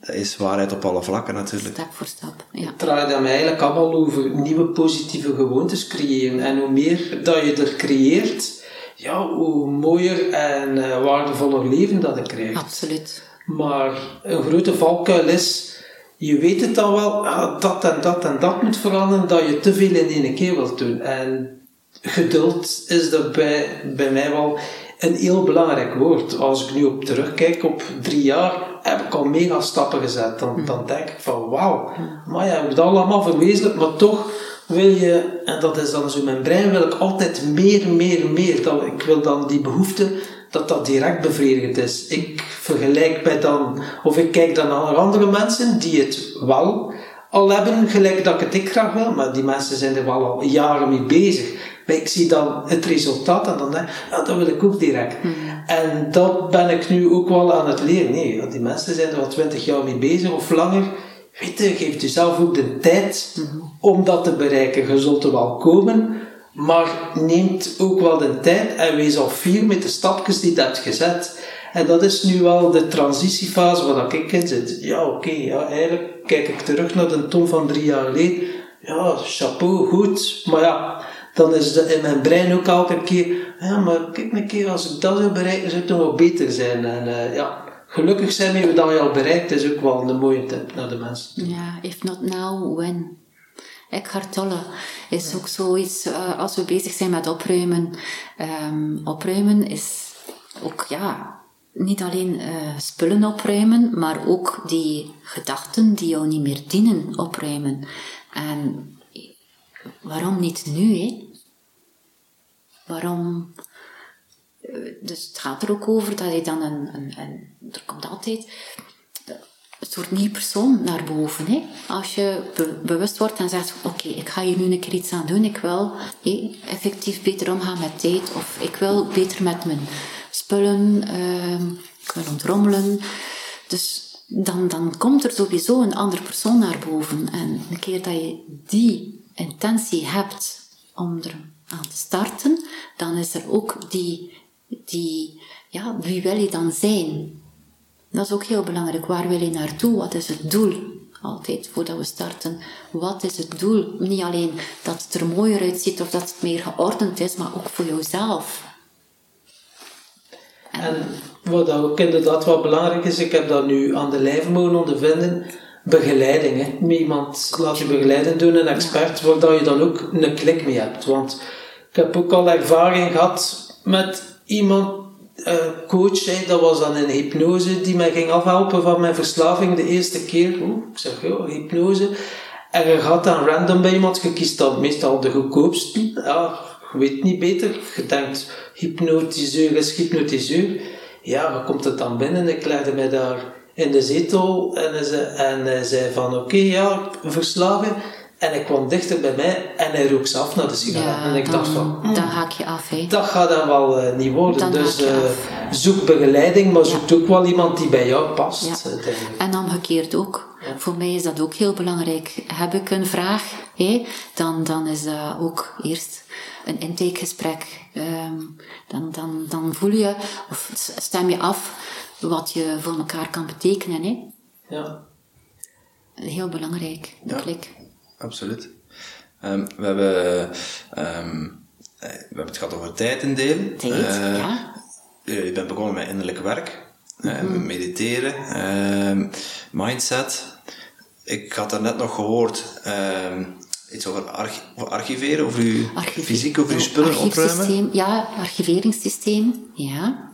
Dat is waarheid op alle vlakken natuurlijk. Stap voor stap. Ja. Het draait dan eigenlijk allemaal over nieuwe positieve gewoontes creëren. En hoe meer dat je er creëert, ja, hoe mooier en eh, waardevoller leven dat je krijgt. Absoluut. Maar een grote valkuil is, je weet het dan wel, ah, dat en dat en dat moet veranderen, dat je te veel in één keer wilt doen. En geduld is daarbij bij mij wel een heel belangrijk woord. Als ik nu op terugkijk op drie jaar, heb ik al mega stappen gezet. Dan, dan denk ik van wauw, maar ja, heb dat allemaal verwezenlijk, maar toch wil je, en dat is dan zo mijn brein, wil ik altijd meer, meer, meer. Dat, ik wil dan die behoefte, dat dat direct bevredigend is. Ik vergelijk mij dan, of ik kijk dan naar andere mensen die het wel al hebben, gelijk dat ik het ik graag wil, maar die mensen zijn er wel al jaren mee bezig. Maar ik zie dan het resultaat en dan denk ik, ja, dat wil ik ook direct. En dat ben ik nu ook wel aan het leren. Nee, die mensen zijn er al twintig jaar mee bezig of langer. Weet je, geef jezelf ook de tijd om dat te bereiken. Je zult er wel komen, maar neemt ook wel de tijd en wees al fier met de stapjes die je hebt gezet. En dat is nu wel de transitiefase waar ik in zit. Ja, oké, ja, eigenlijk kijk ik terug naar de Tom van drie jaar geleden. Ja, chapeau, goed. Maar ja, dan is het in mijn brein ook elke keer, ja, maar kijk een keer, als ik dat zou bereiken, zou het nog wel beter zijn. En uh, ja, gelukkig zijn we dat al bereikt, is ook wel een mooie tip naar de mensen. Ja, if not now, when? Eckhart Tolle is ook zoiets, uh, als we bezig zijn met opruimen. Um, opruimen is ook, ja, niet alleen uh, spullen opruimen, maar ook die gedachten die jou niet meer dienen opruimen. En waarom niet nu, hè? Waarom? Dus het gaat er ook over dat je dan een, een, een er komt altijd een soort nieuw persoon naar boven. Hè? Als je be bewust wordt en zegt: Oké, ik ga hier nu een keer iets aan doen. Ik wil effectief beter omgaan met tijd. Of ik wil beter met mijn spullen. Uh, ik wil ontrommelen. Dus dan, dan komt er sowieso een andere persoon naar boven. En een keer dat je die intentie hebt om er aan te starten, dan is er ook die, die ja, wie wil je dan zijn? Dat is ook heel belangrijk. Waar wil je naartoe? Wat is het doel? Altijd voordat we starten. Wat is het doel? Niet alleen dat het er mooier uitziet of dat het meer geordend is, maar ook voor jezelf. En wat ook inderdaad wat belangrijk is, ik heb dat nu aan de lijf mogen ondervinden, begeleiding. Hè. Iemand laat je begeleiden doen, een expert, waar dat je dan ook een klik mee hebt. Want ik heb ook al ervaring gehad met iemand, coach, hè, dat was dan een hypnose, die mij ging afhelpen van mijn verslaving de eerste keer. Ik zeg, ja, hypnose. En je gaat dan random bij iemand, je kiest dan meestal de goedkoopste. Ja, je weet niet beter. Je denkt, hypnotiseur is hypnotiseur. Ja, wat komt het dan binnen? Ik legde mij daar in de zetel en hij zei, en van, oké, ja, verslaving. En hij kwam dichter bij mij en hij rook af naar de sigaret. Ja, en ik dan, dacht van... Dan haak je af, hè. Dat gaat dan wel uh, niet worden. Dan dus uh, zoek begeleiding, maar zoek ook wel iemand die bij jou past. Ja. En omgekeerd ook. Voor mij is dat ook heel belangrijk. Heb ik een vraag, hè, dan, dan is dat ook eerst een intakegesprek. Um, dan, dan, dan voel je, of stem je af, wat je voor elkaar kan betekenen. Hè. Ja. Heel belangrijk, de Ja. klik. Absoluut. Ehm, we, hebben, ehm, eh, we hebben het gehad over tijd indelen. Tijd, Eh, ja. Je bent begonnen met innerlijk werk, eh, Mhm. mediteren, ehm, mindset. Ik had daarnet nog gehoord iets over, archi- over archiveren, over uw Archive- fysiek, over uw ja, spullen opruimen. Ja, archiveringssysteem, ja.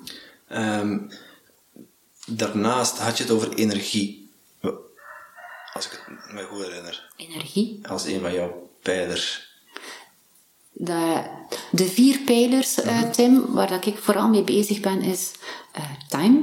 Daarnaast had je het over energie. Als ik het me goed herinner. Energie. Als een van jouw pijlers. De, de vier pijlers, eh, Tim, waar dat ik vooral mee bezig ben, is eh, time,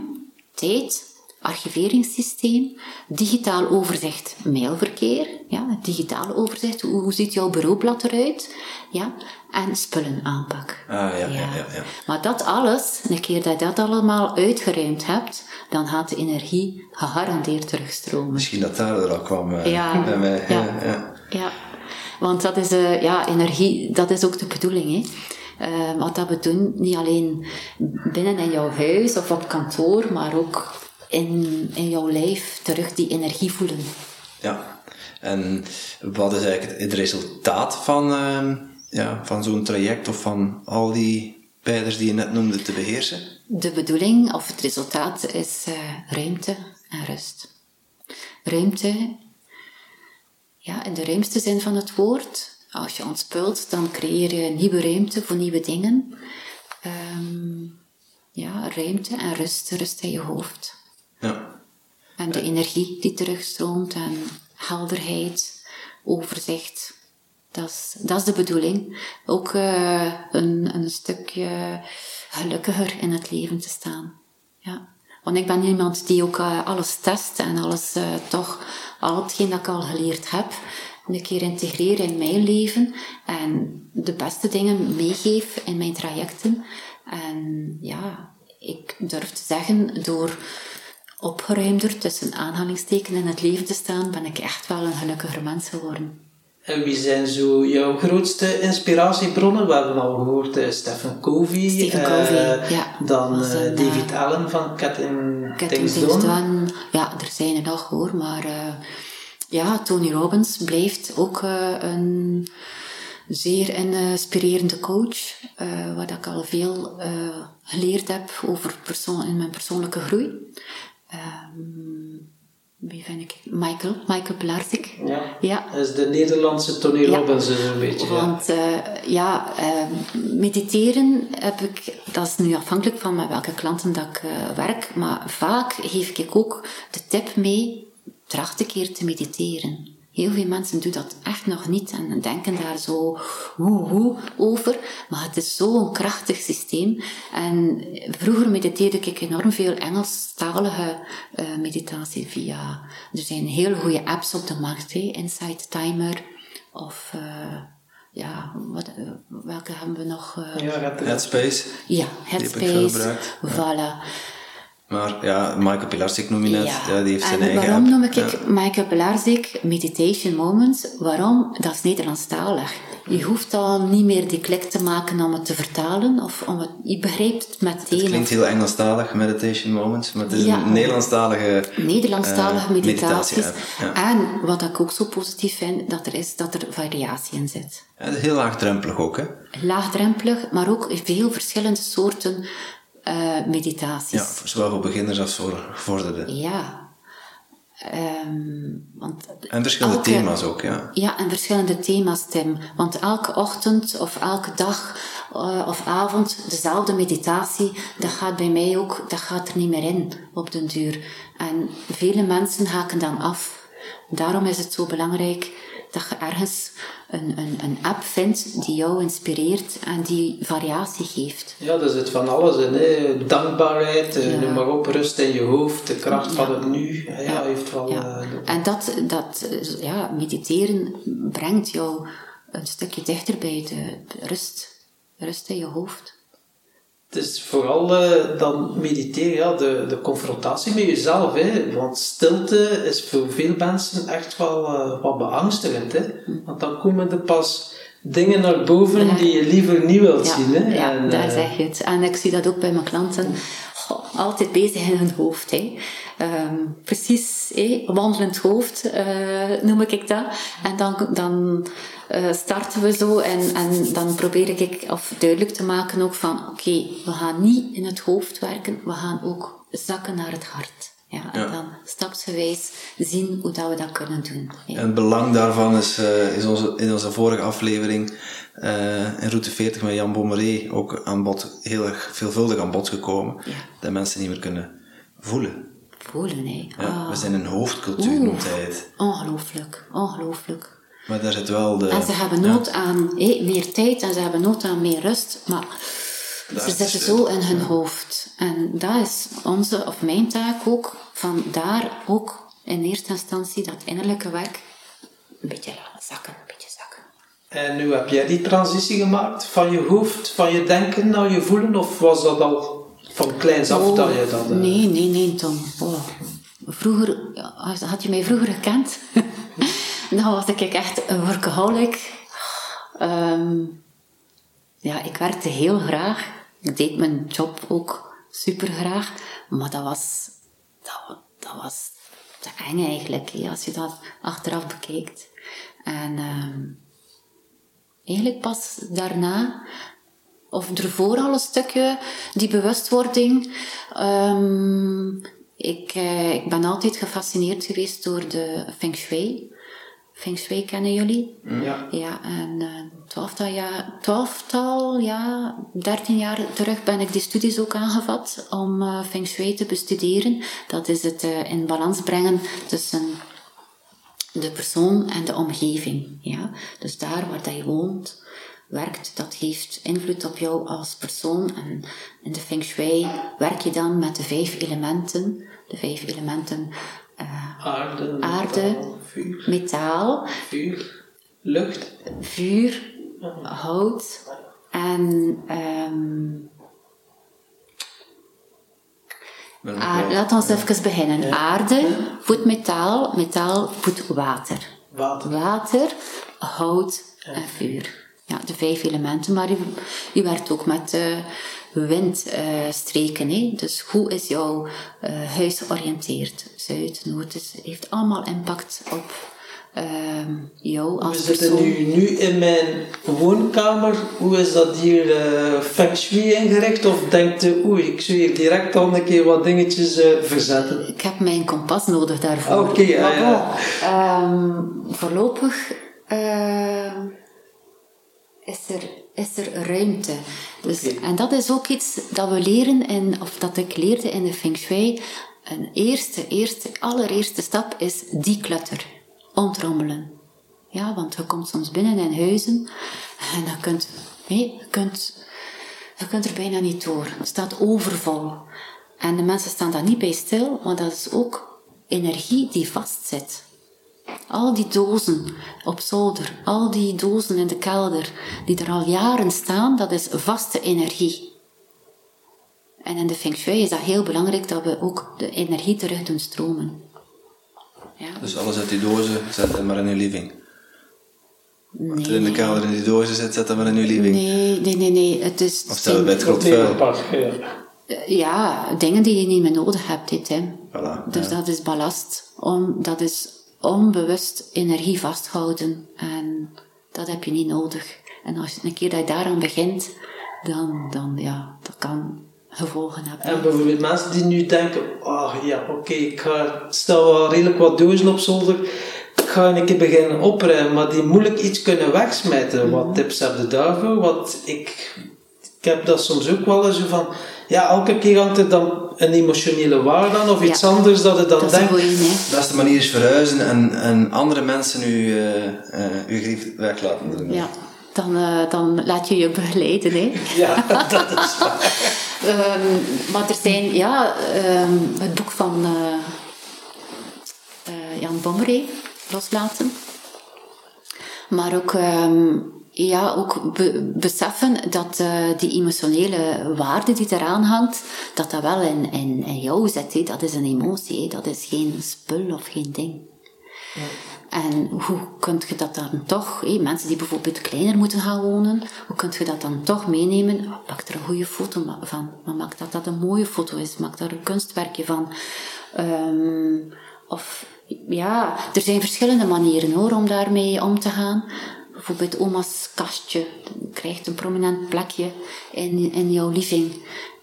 tijd, archiveringssysteem, digitaal overzicht, mailverkeer, ja, het digitale overzicht, hoe, hoe ziet jouw bureaublad eruit, ja, en spullenaanpak. Ah, ja, ja, ja. ja. Maar dat alles, een keer dat je dat allemaal uitgeruimd hebt, dan gaat de energie gegarandeerd terugstromen. Misschien dat daar al kwam eh, Ja, [laughs] bij mij. Ja. ja. Ja, Ja, want dat is, eh, ja, energie, dat is ook de bedoeling. Hè. Eh, wat dat we doen, niet alleen binnen in jouw huis of op kantoor, maar ook in, in jouw lijf terug die energie voelen. Ja. En wat is eigenlijk het resultaat van, ehm, ja, van zo'n traject of van al die pijlers die je net noemde te beheersen? De bedoeling of het resultaat is eh, ruimte en rust. Ruimte, ja, in de ruimste zin van het woord. Als je ontspult, dan creëer je nieuwe ruimte voor nieuwe dingen. Ehm, ja, ruimte en rust, rust in je hoofd. Ja. En de energie die terugstroomt en helderheid, overzicht. Dat is, dat is de bedoeling. Ook uh, een, een stukje gelukkiger in het leven te staan. Ja. Want ik ben iemand die ook uh, alles test en alles uh, toch, al hetgeen dat ik al geleerd heb, een keer integreer in mijn leven en de beste dingen meegeef in mijn trajecten. En ja, ik durf te zeggen, door opgeruimder tussen aanhalingstekens in het leven te staan, ben ik echt wel een gelukkiger mens geworden. En wie zijn zo jouw grootste inspiratiebronnen? We hebben al gehoord uh, Stephen Covey. Stephen Covey, ja. Dan uh, David Allen van Cat in Things Done. Ja, er zijn er nog hoor, maar ja, Tony Robbins blijft ook een zeer inspirerende coach, waar ik al veel geleerd heb over persoon, in mijn persoonlijke groei. Um, wie vind ik? Michael, Michael Pilarczyk. Ja, ja. Dat is de Nederlandse Tony Robbins ja. een beetje. Want ja, uh, ja uh, mediteren heb ik, dat is nu afhankelijk van met welke klanten dat ik uh, werk, maar vaak geef ik ook de tip mee, tracht een keer te mediteren. Heel veel mensen doen dat echt nog niet en denken daar zo hoe, hoe over. Maar het is zo'n krachtig systeem. En vroeger mediteerde ik enorm veel Engelstalige uh, meditatie via... Er zijn heel goede apps op de markt, hè? Insight Timer of... Uh, ja, wat, uh, welke hebben we nog? Uh, ja, Headspace. Ja, Headspace. Voilà. Maar ja, Michael Pilarczyk noem je net, ja. ja die heeft zijn en eigen waarom noem ik ja. Michael Meditation Moments? Waarom? Dat is Nederlandstalig. Je hoeft al niet meer die klik te maken om het te vertalen, of om het, je begrijpt het meteen. Het klinkt heel Engelstalig, Meditation Moments, maar het is een Nederlandstalige Nederlandstalige uh, meditaties. En wat ik ook zo positief vind, dat er is dat er variatie in zit. Ja, heel laagdrempelig ook, hè? Laagdrempelig, maar ook veel verschillende soorten uh, meditaties. Ja, zowel voor beginners als voor gevorderden. Ja. Um, want en verschillende elke, thema's ook, ja. Ja, en verschillende thema's, Tim. Want elke ochtend of elke dag uh, of avond dezelfde meditatie, dat gaat bij mij ook, dat gaat er niet meer in op den duur. En vele mensen haken dan af. Daarom is het zo belangrijk dat je ergens een, een, een app vindt die jou inspireert en die variatie geeft. Ja, dat zit van alles in. Hè. Dankbaarheid, ja. noem maar op, rust in je hoofd, de kracht ja. van het nu. Ja, ja. heeft wel... Uh, en dat, dat ja, mediteren brengt jou een stukje dichter bij de rust. Rust in je hoofd. Het is vooral uh, dan mediteren, ja, de, de confrontatie met jezelf. Hè? Want stilte is voor veel mensen echt wel uh, wat beangstigend. Hè? Want dan komen er pas dingen naar boven die je liever niet wilt ja, zien. Hè? Ja, en, daar uh, zeg je het. En ik zie dat ook bij mijn klanten. Goh, altijd bezig in hun hoofd. Hè? Um, precies, wandelend hoofd noem ik dat. En dan... dan uh, starten we zo en, en dan probeer ik of duidelijk te maken ook van oké, okay, we gaan niet in het hoofd werken, we gaan ook zakken naar het hart. Ja, en ja. dan stapsgewijs zien hoe dat we dat kunnen doen. Ja. En het belang daarvan is, uh, is onze, in onze vorige aflevering uh, in Route 40 met Jan Bommeré ook aan bod, heel erg veelvuldig aan bod gekomen. Ja. Dat mensen niet meer kunnen voelen. Voelen, nee. Oh. We zijn een hoofdcultuur, Oeh, noemt hij het. Ongelooflijk, ongelooflijk. Maar daar zit wel de... En ze hebben nood aan hé, meer tijd en ze hebben nood aan meer rust, maar ze zitten zo in hun hoofd. En dat is onze, of mijn taak ook, van daar ook in eerste instantie dat innerlijke werk een beetje laten zakken, een beetje zakken. En nu heb jij die transitie gemaakt van je hoofd, van je denken naar je voelen, of was dat al van kleins af oh, dat je dat... Uh... Nee, nee, nee, Tom. Oh. Vroeger, had je mij vroeger gekend? [laughs] dan was ik echt een workaholic. Um, ja, ik werkte heel graag. Ik deed mijn job ook super graag. Maar dat was, dat, was te eng eigenlijk, als je dat achteraf bekijkt. En um, eigenlijk pas daarna, of ervoor al een stukje, die bewustwording. Um, ik, uh, ik ben altijd gefascineerd geweest door de feng shui Feng Shui kennen jullie. Ja. Ja, en eh, twaalftal jaar, twaalftal, ja, dertien jaar terug ben ik die studies ook aangevat om eh, Feng Shui te bestuderen. Dat is het eh, in balans brengen tussen de persoon en de omgeving. Ja? Dus daar waar dat je woont, werkt, dat heeft invloed op jou als persoon. En in de Feng Shui werk je dan met de vijf elementen. De vijf elementen Aarde, aarde, metaal, vuur, metaal, vuur, lucht. vuur, hout en ehm, Ben ook aarde. wel- Laat ons even beginnen. Aarde voedt metaal, metaal voedt water. Water. Water, hout en vuur. Ja, de vijf elementen. Maar je, je werkt ook met eh, windstreken. hè. dus hoe is jouw eh, huis georiënteerd? Zuid, noord, dus heeft allemaal impact op ehm, jou We als zitten persoon. nu, nu in mijn woonkamer. Hoe is dat hier eh feng shui ingericht? Of denkt u, oei, ik zou hier direct al een keer wat dingetjes eh, verzetten? Ik heb mijn kompas nodig daarvoor. Oké, ja, ja. ehm, voorlopig is, er, is er ruimte. Dus. En dat is ook iets dat we leren, in, of dat ik leerde in de Feng Shui. Een eerste, eerste, allereerste stap is declutter. Ontrommelen. Ja, want je komt soms binnen in huizen en dan kunt, nee, je kunt je kunt er bijna niet door. Het staat overvol. En de mensen staan daar niet bij stil, want dat is ook energie die vastzit. Al die dozen op zolder, al die dozen in de kelder, die er al jaren staan, dat is vaste energie. En in de Feng Shui is dat heel belangrijk dat we ook de energie terug doen stromen. Ja? Dus alles uit die dozen, zet dat maar in je living. Wat er in de Nee, kelder in die dozen zit, zet dat maar in je living. nee, nee, nee, nee. Het is, Of stel het bij het groot Nee, vuil. apart, ja. Ja, dingen die je niet meer nodig hebt, dit, hè. Voilà, Dus ja. dat is ballast. Om, dat is onbewust energie vasthouden. En dat heb je niet nodig. En als je een keer dat je daaraan begint, dan, dan ja, dat kan gevolgen hebben. En bijvoorbeeld mensen die nu denken, ah ja, oké, ik ga, stel wel redelijk wat dozen op zolder, ik ga een keer beginnen opruimen, maar die moeilijk iets kunnen wegsmijten. Mhm. Wat tips heb je daarvoor? Want ik, ik heb dat soms ook wel eens van, ja, elke keer hangt er dan een emotionele waarde aan of Ja. iets anders dat je dan dat is een denkt. goeie, hè. De beste manier is verhuizen en, en andere mensen u, eh eh, uw grief weg laten doen. Ja, dan, eh, dan laat je je begeleiden, hè. [laughs] Ja, dat is waar. Ehm, maar er zijn, ja, ehm, het boek van eh, eh, Jan Bommeré, Loslaten. Maar ook, ehm, ja, ook be- beseffen dat eh, die emotionele waarde die eraan hangt, dat dat wel in, in, in jou zit. Dat is een emotie, dat is geen spul of geen ding. En hoe kun je dat dan toch, hé, mensen die bijvoorbeeld kleiner moeten gaan wonen, hoe kun je dat dan toch meenemen? Oh, Pak er een goede foto van. Maar maak dat dat een mooie foto is. Maak daar een kunstwerkje van. Ehm, of ja, er zijn verschillende manieren hoor om daarmee om te gaan. Bijvoorbeeld oma's kastje krijgt een prominent plekje in, in jouw living.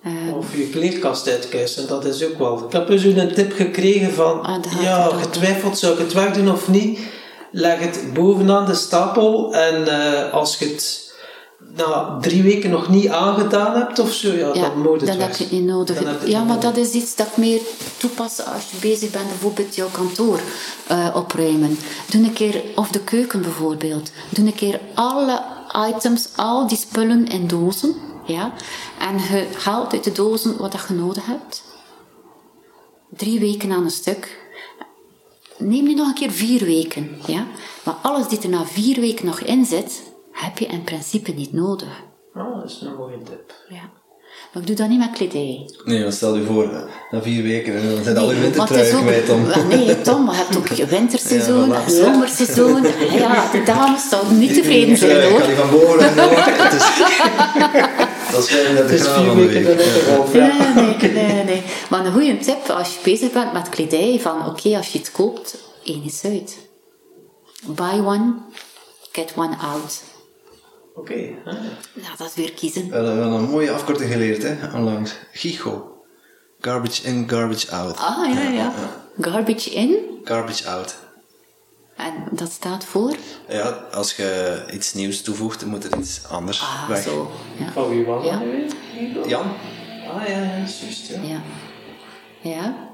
Eh, Of je kleerkast uitkuisen, dat is ook wel. Ik heb eens een tip gekregen van, Ah, ja, getwijfeld, zou ik het wegdoen of niet? Leg het bovenaan de stapel en eh, als je het na drie weken nog niet aangedaan hebt of zo, ja, Ja, dan moet het dan weg. heb je het niet nodig. Dan het Ja, maar dat is iets dat meer toepas als je bezig bent, bijvoorbeeld jouw kantoor eh, opruimen. Doe een keer, of de keuken bijvoorbeeld. Doe een keer alle items, al die spullen in dozen. Ja? En je haalt uit de dozen wat dat je nodig hebt. Drie weken aan een stuk. Neem nu nog een keer vier weken. Ja? Maar alles die er na vier weken nog in zit, heb je in principe niet nodig. Ah, dat is een mooie tip. Ja. Maar ik doe dat niet met kledij. Nee, want stel je voor, eh, na vier weken en dan zijn al je Nee, het is wintertruien ook- kwijt om. Wel, Nee, Tom, maar je hebt ook je winterseizoen, Ja, zomerseizoen. Ja, de dames zouden niet tevreden zijn Ik hoor. ga die van boven en is... [laughs] Dat is 35 Het is graden vier weken dan ook erop, ja. Nee, nee, nee, nee. Maar een goede tip als je bezig bent met kledij, van oké, als je het koopt, één is uit. Buy one, get one out. Oké. hè. Nou, dat is weer kiezen. We hebben wel een mooie afkorting geleerd, hè, onlangs. GIGO. Garbage in, garbage out. Ah, ja, ja. Garbage in. Garbage out. En dat staat voor? Ja, als je iets nieuws toevoegt, dan moet er iets anders Ah, weg. zo. Ja. Van wie was dat Ja. nu weer? Jan? Ah ja, ja, juist. Ja, Ja. Ja.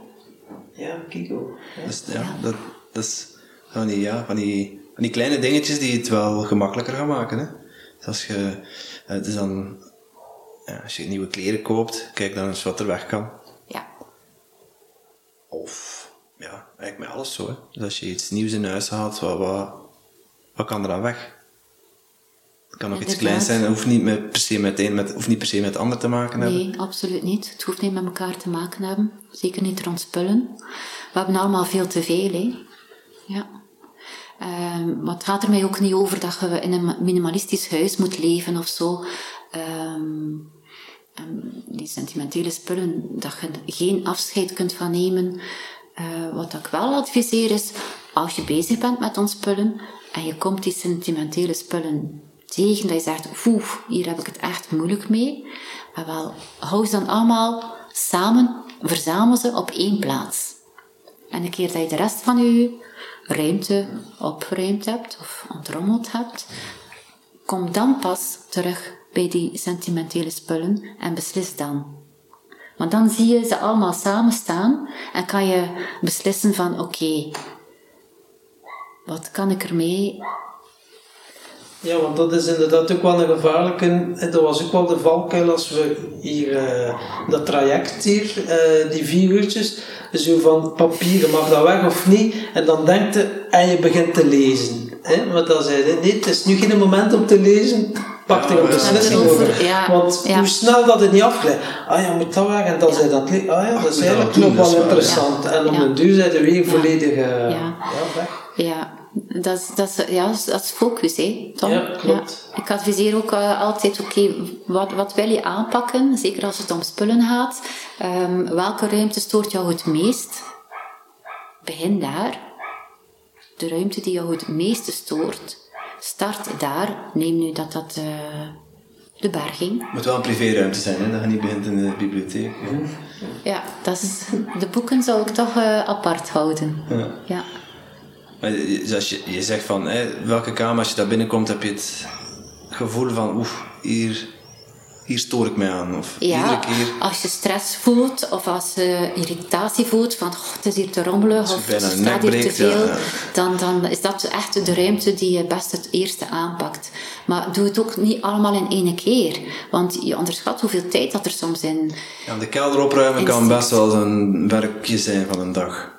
ja Kiko. Ja. Dus, ja, Dat, dat is van die, ja, van, die, van die kleine dingetjes die het wel gemakkelijker gaan maken. Hè? Als je, eh, het is dan, ja, als je nieuwe kleren koopt, kijk dan eens wat er weg kan. Ja. Of, ja, eigenlijk met alles zo. Hè. Dus als je iets nieuws in huis haalt, wat, wat, wat kan er dan weg? Het kan ook iets kleins zijn, het hoeft niet met, per se met een, met, niet per se met het ander te maken hebben. Nee, absoluut niet. Het hoeft niet met elkaar te maken hebben. Zeker niet rond spullen. We hebben allemaal veel te veel, hè. Ja. Ehm, maar het gaat er mij ook niet over dat je in een minimalistisch huis moet leven of zo. Ehm, en die sentimentele spullen, dat je geen afscheid kunt van nemen. Eh, wat ik wel adviseer is, als je bezig bent met ons spullen en je komt die sentimentele spullen tegen, dat je zegt, oeh, hier heb ik het echt moeilijk mee. Maar wel, hou ze dan allemaal samen, verzamel ze op één plaats. En een keer dat je de rest van je ruimte opgeruimd hebt of ontrommeld hebt, kom dan pas terug bij die sentimentele spullen en beslis dan. Want dan zie je ze allemaal samen staan en kan je beslissen van oké, wat kan ik ermee? Ja, want dat is inderdaad ook wel een gevaarlijke. Dat was ook wel de valkuil als we hier eh, dat traject hier, eh, die vier uurtjes, zo van papieren, mag dat weg of niet? En dan denkt je, en je begint te lezen. Hè? Maar dan zei hij, nee, het is nu geen moment om te lezen. Pak er een beslissing over. ja, Want ja. hoe snel dat het niet afgeleid. Ah ja, moet dat weg. En dan zei dat, le- ah ja, dat is eigenlijk nog wel interessant. En om Ja. de duur zijn we weer volledig eh, Ja. ja, weg. Ja, dat is, dat is, ja, dat is focus, hè, Tom? Ja, klopt. Ik adviseer ook eh, altijd, oké, wat, wat wil je aanpakken? Zeker als het om spullen gaat. Ehm, welke ruimte stoort jou het meest? Begin daar. De ruimte die jou het meeste stoort, start daar. Neem nu dat dat eh, de berging. Het moet wel een privéruimte zijn, hè? dat je niet begint in de bibliotheek. hè. Ja, dat is, de boeken zou ik toch eh, apart houden. Ja. Ja. Maar dus als je, je zegt van, welke kamer, als je daar binnenkomt, heb je het gevoel van, oeh, hier, hier stoor ik mij aan. Of Ja, iedere keer. als je stress voelt of als je irritatie voelt van "Goh, het is hier te rommelig je of een staat hier te breekt, ja, veel, ja. Dan, dan is dat echt de ruimte die je best het eerste aanpakt. Maar doe het ook niet allemaal in één keer, want je onderschat hoeveel tijd dat er soms in... Ja, de kelder opruimen kan best wel een werkje zijn van een dag.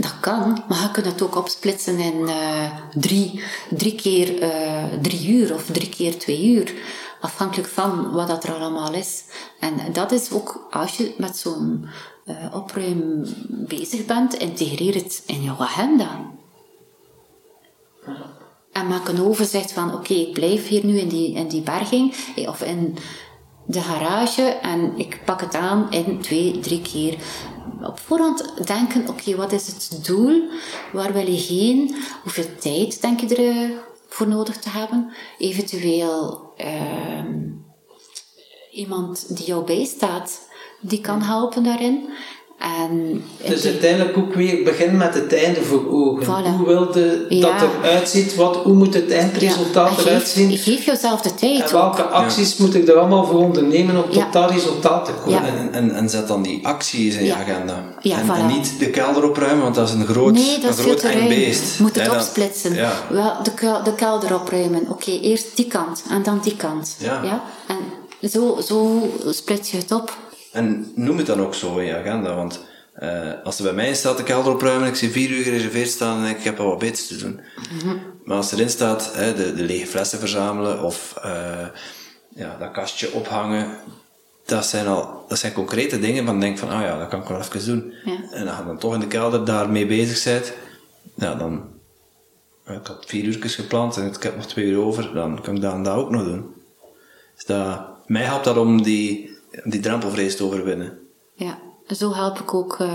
Dat kan, maar je kunt het ook opsplitsen in eh, drie, drie keer eh, drie uur of drie keer twee uur. Afhankelijk van wat dat er allemaal is. En dat is ook, als je met zo'n eh opruim bezig bent, integreer het in jouw agenda. En maak een overzicht van, oké, ik blijf hier nu in die, in die berging, of in de garage, en ik pak het aan in twee, drie keer. Op voorhand denken, oké, wat is het doel? Waar wil je heen? Hoeveel tijd denk je ervoor nodig te hebben? Eventueel ehm, iemand die jou bijstaat, die kan helpen daarin. En Dus uiteindelijk ook weer begin met het einde voor ogen. Voilà. Hoe wilde Ja. dat eruit ziet? Wat, hoe moet het eindresultaat Ja, eruit zien? geef jezelf de tijd En welke ook. acties moet ik er allemaal voor ondernemen om Ja. tot dat resultaat te komen? Ja. En, en, en zet dan die acties in je Ja. agenda. Ja, en, voilà. en niet de kelder opruimen, want dat is een groot, Nee, dat een groot te eng ruim. beest. Je moet het opsplitsen. Ja. Wel, de, kuil- de kelder opruimen. Oké, eerst die kant en dan die kant. Ja. En zo, zo split je het op. En noem het dan ook zo in je agenda, want eh, als er bij mij staat de kelder opruimen, ik zie vier uur gereserveerd staan en ik, heb al wat beters te doen. Mhm. Maar als erin staat hè, de, de lege flessen verzamelen of eh, ja, dat kastje ophangen, dat zijn al dat zijn concrete dingen van denk van, ah ja, dat kan ik wel even doen. Ja. En als je dan toch in de kelder daarmee bezig bent, ja, dan, ik had vier uur gepland en ik heb nog twee uur over, dan kan ik dat en dat ook nog doen. Dus dat, mij helpt dat om die, die drempelvrees te overwinnen. Ja, zo help ik ook eh,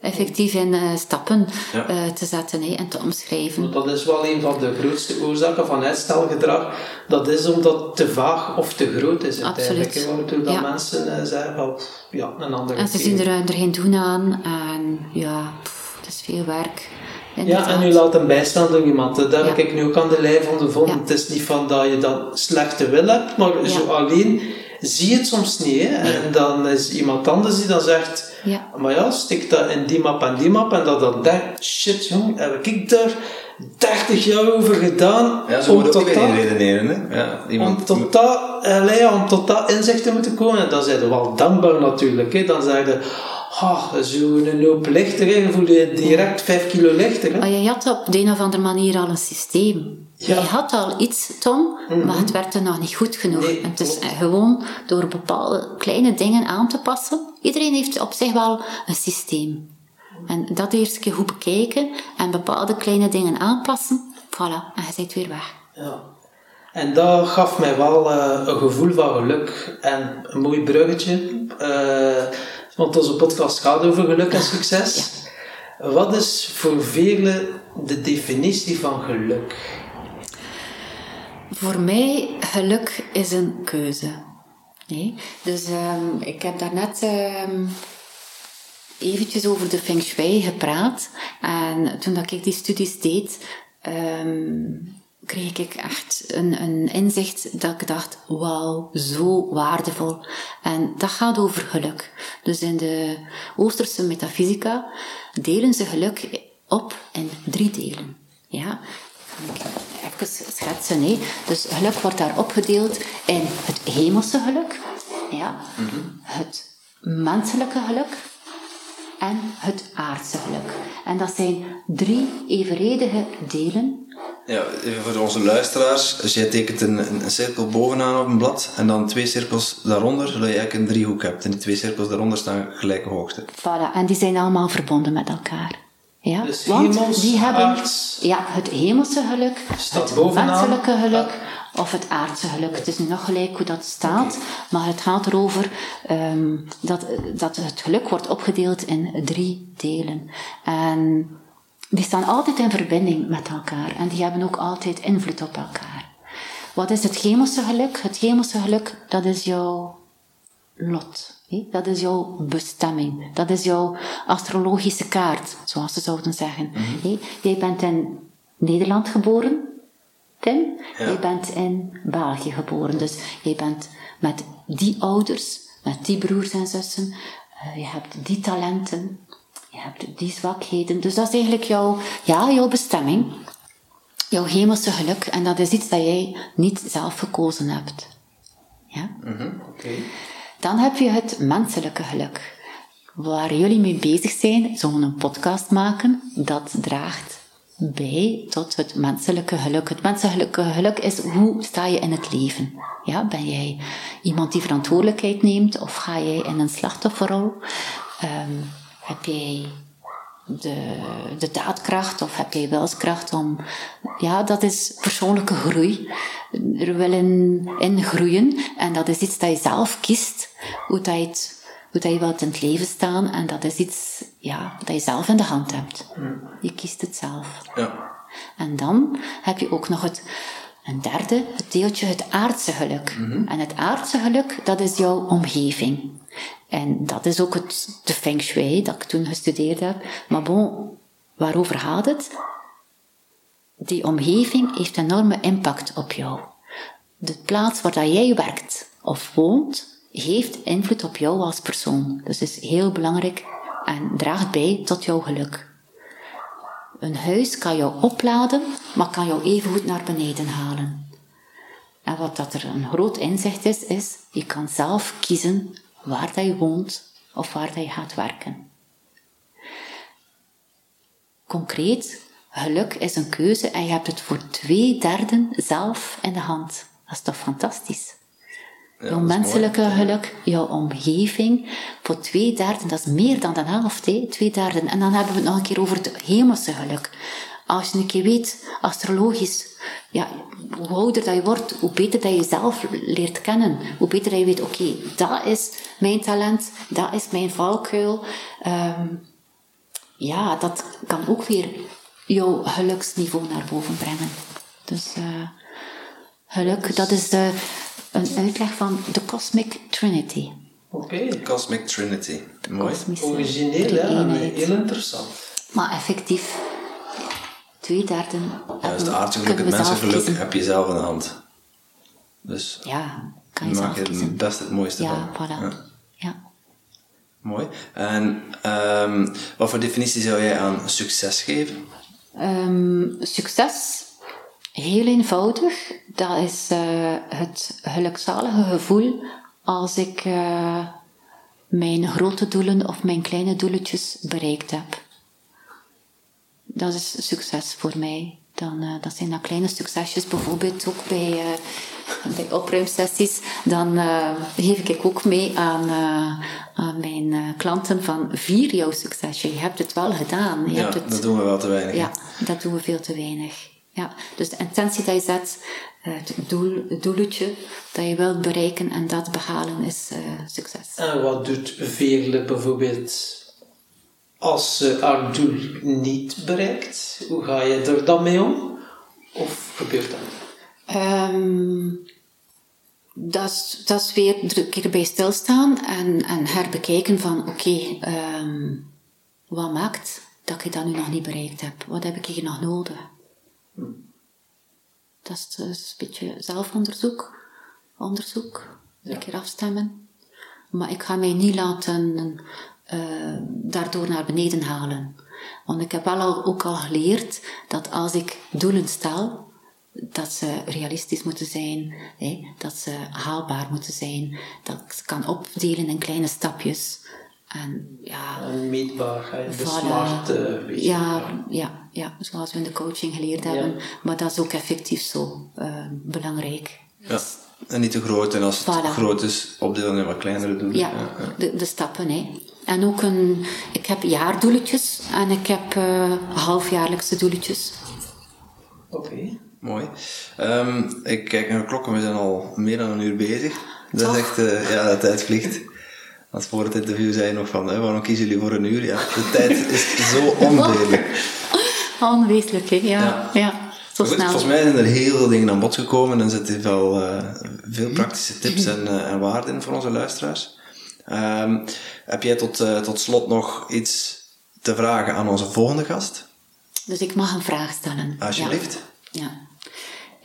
effectief in eh, stappen Ja. eh, te zetten en te omschrijven. Want dat is wel een van de grootste oorzaken van uitstelgedrag. Dat is omdat het te vaag of te groot is uiteindelijk. Absoluut. Waardoor dat Ja. mensen eh, zeggen van, ja, een andere En ze zien er, er geen doen aan. En ja, pff, het is veel werk. inderdaad. Ja, en u laat hem bijstaan door iemand. Dat heb Ja. ik nu ook aan de lijf ondervonden. Ja. Het is niet van dat je dan slechte wil hebt, maar Ja. zo alleen zie je het soms niet. Hè? En dan is iemand anders die dan zegt, Ja. maar ja, stik dat in die map en die map. En dat dan denkt, shit jong, heb ik daar 30 jaar over gedaan Ja, zo om, moet ook weer redeneren. Hè? Ja, om, iemand, tot dat, allee, ja, om tot dat inzicht te moeten komen. En dan zijn je wel dankbaar natuurlijk. Hè? Dan zeg ah, zo'n hoop lichter, je voel je direct 5 kilo lichter. Hè? Maar je had op de een of andere manier al een systeem. Ja. Je had al iets, Tom, maar het werkte nog niet goed genoeg. Nee, het is klopt. gewoon door bepaalde kleine dingen aan te passen. Iedereen heeft op zich wel een systeem. En dat eerst een keer goed bekijken en bepaalde kleine dingen aanpassen. Voilà, en je bent weer weg. Ja. En dat gaf mij wel eh, een gevoel van geluk en een mooi bruggetje. eh, want onze podcast gaat over geluk en succes. Wat is voor velen de definitie van geluk? Voor mij, geluk is een keuze. Nee? Dus ehm, ik heb daarnet ehm eventjes over de Feng Shui gepraat. En toen dat ik die studies deed, ehm, kreeg ik echt een, een inzicht dat ik dacht, wauw, zo waardevol. En dat gaat over geluk. Dus in de Oosterse metafysica delen ze geluk op in drie delen. Ja, Even schetsen, hè. Dus geluk wordt daar opgedeeld in het hemelse geluk, ja, het menselijke geluk en het aardse geluk. En dat zijn drie evenredige delen. Ja, even voor onze luisteraars. Dus jij tekent een, een, cirkel bovenaan op een blad en dan twee cirkels daaronder, zodat je eigenlijk een driehoek hebt. En die twee cirkels daaronder staan gelijke hoogte. Voilà, en die zijn allemaal verbonden met elkaar. Ja? Dus Want hemels, die hebben aards. ja, het hemelse geluk, het bovenaan. menselijke geluk of het aardse geluk. Het is nu nog gelijk hoe dat staat, maar het gaat erover ehm, dat, dat het geluk wordt opgedeeld in drie delen. En die staan altijd in verbinding met elkaar en die hebben ook altijd invloed op elkaar. Wat is het hemelse geluk? Het hemelse geluk, dat is jouw lot. Dat is jouw bestemming. Dat is jouw astrologische kaart, zoals ze zouden zeggen. hè? Jij bent in Nederland geboren, Tim. Ja. Jij bent in België geboren. Dus jij bent met die ouders, met die broers en zussen. eh, je hebt die talenten. Je hebt die zwakheden. Dus dat is eigenlijk jouw, ja, jouw bestemming. Jouw hemelse geluk. En dat is iets dat jij niet zelf gekozen hebt. Ja? Oké. Dan heb je het menselijke geluk. Waar jullie mee bezig zijn, zo'n podcast maken, dat draagt bij tot het menselijke geluk. Het menselijke geluk is hoe sta je in het leven? Ja, ben jij iemand die verantwoordelijkheid neemt of ga jij in een slachtofferrol? Ehm, heb jij de, de daadkracht of heb jij wilskracht om... Ja, dat is persoonlijke groei. Er willen in groeien. En dat is iets dat je zelf kiest. Hoe dat je, het, hoe dat je wilt in het leven staan. En dat is iets ja, dat je zelf in de hand hebt. Je kiest het zelf. Ja. En dan heb je ook nog het, een derde, het deeltje het aardse geluk. En het aardse geluk, dat is jouw omgeving. En dat is ook het, de feng shui dat ik toen gestudeerd heb. Maar bon, waarover gaat het? Die omgeving heeft enorme impact op jou. De plaats waar dat jij werkt of woont, heeft invloed op jou als persoon. Dus is heel belangrijk en draagt bij tot jouw geluk. Een huis kan jou opladen, maar kan jou evengoed naar beneden halen. En wat dat er een groot inzicht is, is je kan zelf kiezen waar dat je woont of waar dat je gaat werken. Concreet, geluk is een keuze en je hebt het voor twee derden zelf in de hand. Dat is toch fantastisch? Ja, jouw menselijke mooi. geluk, jouw omgeving, voor twee derden, dat is meer dan de helft, hè? twee derden. En dan hebben we het nog een keer over het hemelse geluk. Als je een keer weet, astrologisch, ja, hoe ouder dat je wordt, hoe beter dat je jezelf leert kennen. Hoe beter dat je weet, oké, dat is mijn talent, dat is mijn valkuil. Ehm, ja, dat kan ook weer jouw geluksniveau naar boven brengen. Dus eh, geluk, dat is de, een uitleg van de Cosmic Trinity. Oké. Cosmic Trinity. Mooi. Origineel, hè? en drie-eenheid. Heel interessant. Maar effectief, twee derde. Ja, dus het mensengeluk heb je zelf in de hand. Dus Ja, kan je maak zelf je kiezen. het best het mooiste Ja, van. voilà. Ja. Ja. Mooi. En ehm, wat voor definitie zou jij aan succes geven? Ehm, succes, heel eenvoudig. Dat is eh, het gelukzalige gevoel als ik eh, mijn grote doelen of mijn kleine doeletjes bereikt heb. Dat is succes voor mij. Dan, eh, dat zijn dan kleine succesjes, bijvoorbeeld ook bij, bij opruimsessies. Dan geef ik ook mee aan, aan mijn klanten van vier jouw succesje. Je hebt het wel gedaan. Je Ja, hebt het, dat doen we wel te weinig. ja, dat doen we veel te weinig. Ja, dus de intentie die je zet, eh, het, doel, het doeletje dat je wilt bereiken en dat behalen is eh, succes. En wat doet Veerle bijvoorbeeld als ze haar doel niet bereikt? Hoe ga je er dan mee om? Of gebeurt dat? Ehm, dat, is, dat is weer er een keer bij stilstaan en, en herbekijken van oké, ehm, wat maakt dat ik dat nu nog niet bereikt heb? Wat heb ik hier nog nodig? Dat is dus een beetje zelfonderzoek, onderzoek, een keer afstemmen. Maar ik ga mij niet laten eh, daardoor naar beneden halen. Want ik heb wel al, ook al geleerd dat als ik doelen stel, dat ze realistisch moeten zijn, hè, dat ze haalbaar moeten zijn, dat ik ze kan opdelen in kleine stapjes. En ja, En meetbaar, hè? de Voilà. smart, eh, weet je. ja, ja, ja, zoals we in de coaching geleerd hebben. Maar dat is ook effectief zo eh, belangrijk. Ja. En niet te groot. En als het groot is, opdelen in wat kleinere doelen. Ja, De, de stappen. Hè. En ook een, ik heb jaardoeletjes en ik heb eh, halfjaarlijkse doeletjes. Oké. Mooi. Ehm, ik kijk naar de klok en we zijn al meer dan een uur bezig. Dat Toch? is echt, eh, ja, de tijd vliegt. Want voor het interview zei je nog van, hè, waarom kiezen jullie voor een uur? Ja, de tijd is zo onredelijk. [laughs] Onwezenlijk, hè? Ja, ja. zo goed, snel. volgens mij zijn er heel veel dingen aan bod gekomen en zitten wel eh, veel praktische tips en, eh, en waarden in voor onze luisteraars. Ehm, heb jij tot, eh, tot slot nog iets te vragen aan onze volgende gast? Dus ik mag een vraag stellen. Alsjeblieft. Ja. ja.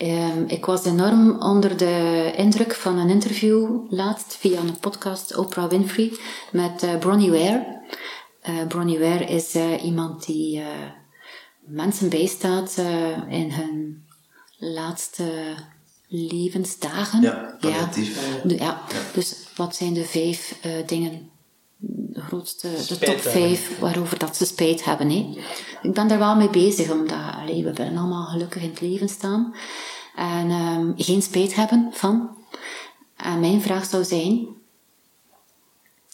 Ehm, ik was enorm onder de indruk van een interview laatst via een podcast Oprah Winfrey met eh, Bronnie Ware. Eh Bronnie Ware is eh, iemand die eh, mensen bijstaat eh, in hun laatste levensdagen. Ja, palliatief. Ja, ja. Dus wat zijn de vijf eh, dingen de grootste, de top vijf waarover dat ze spijt hebben. Hè. Ik ben daar wel mee bezig, omdat allee, we willen allemaal gelukkig in het leven staan. En ehm, geen spijt hebben van. En mijn vraag zou zijn,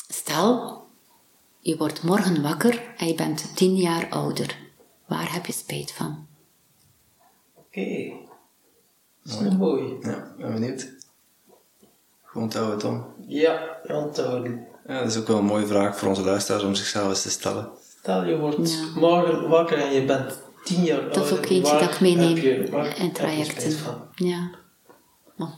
stel, je wordt morgen wakker en je bent tien jaar ouder. Waar heb je spijt van? Oké. Dat is mooi. Ja, ben benieuwd. Gewoon onthouden, Tom. Ja, onthouden. Ja, dat is ook wel een mooie vraag voor onze luisteraars om zichzelf eens te stellen. Stel je wordt Ja. morgen wakker en je bent tien jaar ouder. Dat is ook eentje waar dat ik meeneem je- in je trajecten. Ja. Maar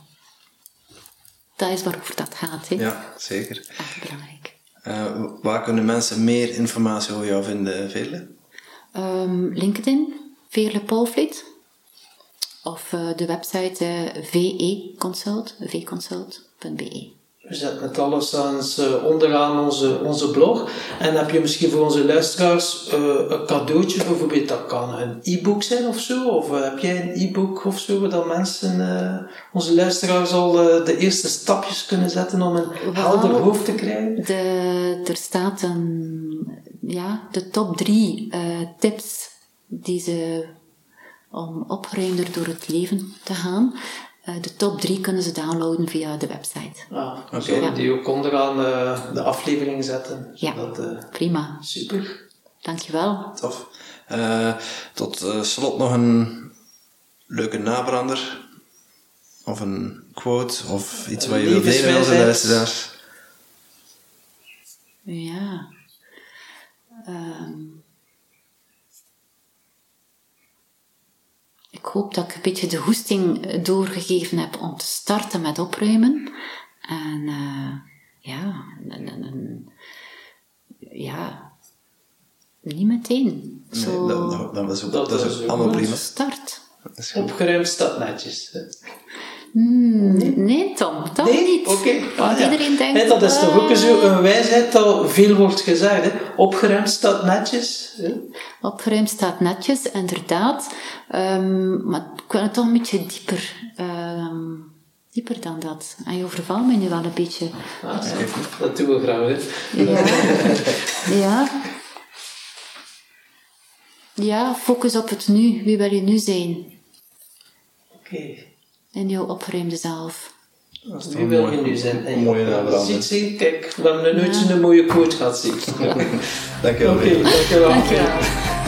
dat is waarover dat gaat. Hè. Ja, zeker. Echt belangrijk. Eh, waar kunnen mensen meer informatie over jou vinden, Vele? Ehm, LinkedIn, Veerle Paulvliet. Of eh, de website eh veconsult, vconsult.be. We zetten het alles eens, eh, onderaan onze, onze blog. En heb je misschien voor onze luisteraars eh, een cadeautje, bijvoorbeeld dat kan een e-book zijn of zo? Of eh, heb jij een e-book of zo, dat mensen, onze luisteraars al de eerste stapjes kunnen zetten om een helder hoofd te krijgen? De, er staat een, ja, de top drie tips die ze om opgeruimder door het leven te gaan. Eh, de top drie kunnen ze downloaden via de website. Ah, Oké. We die ook onderaan eh, de aflevering zetten? Ja. Zodat, eh, Prima, super. dankjewel. Tof. Eh, tot slot nog een leuke nabrander. Of een quote, of iets wat je wilt delen met luisteraars. Ja. Ehm. Ik hoop dat ik een beetje de hoesting eh, doorgegeven heb om te starten met opruimen. En eh, ja, en, en- en- ja, niet meteen. Zo, Nee, dat, dat, is ook, Dat dat ook allemaal prima. start. Dat is goed. Opgeruimd staat netjes. Hmm, nee, Tom, toch Nee? niet. Oké. Want Ah, ja. iedereen denkt... Dat is toch ook ah, zo een wijsheid dat veel wordt gezegd. Hè? Opgeruimd staat netjes. Hè? Opgeruimd staat netjes, inderdaad. Ehm, maar ik wil het toch een beetje dieper. ehm, dieper dan dat. En je overvalt mij nu wel een beetje. Ah, ja. Dat doen we graag. Hè? Ja. [laughs] ja. Ja, focus op het nu. Wie wil je nu zijn? Oké. In jouw opgeruimde zelf. Dat is een wil je nu zijn? En mooie je naam, ziet zien, kijk, we hebben nooit zo'n mooie quote gehad zien. [laughs] Dankjewel. Oké, dankjewel. Dankjewel.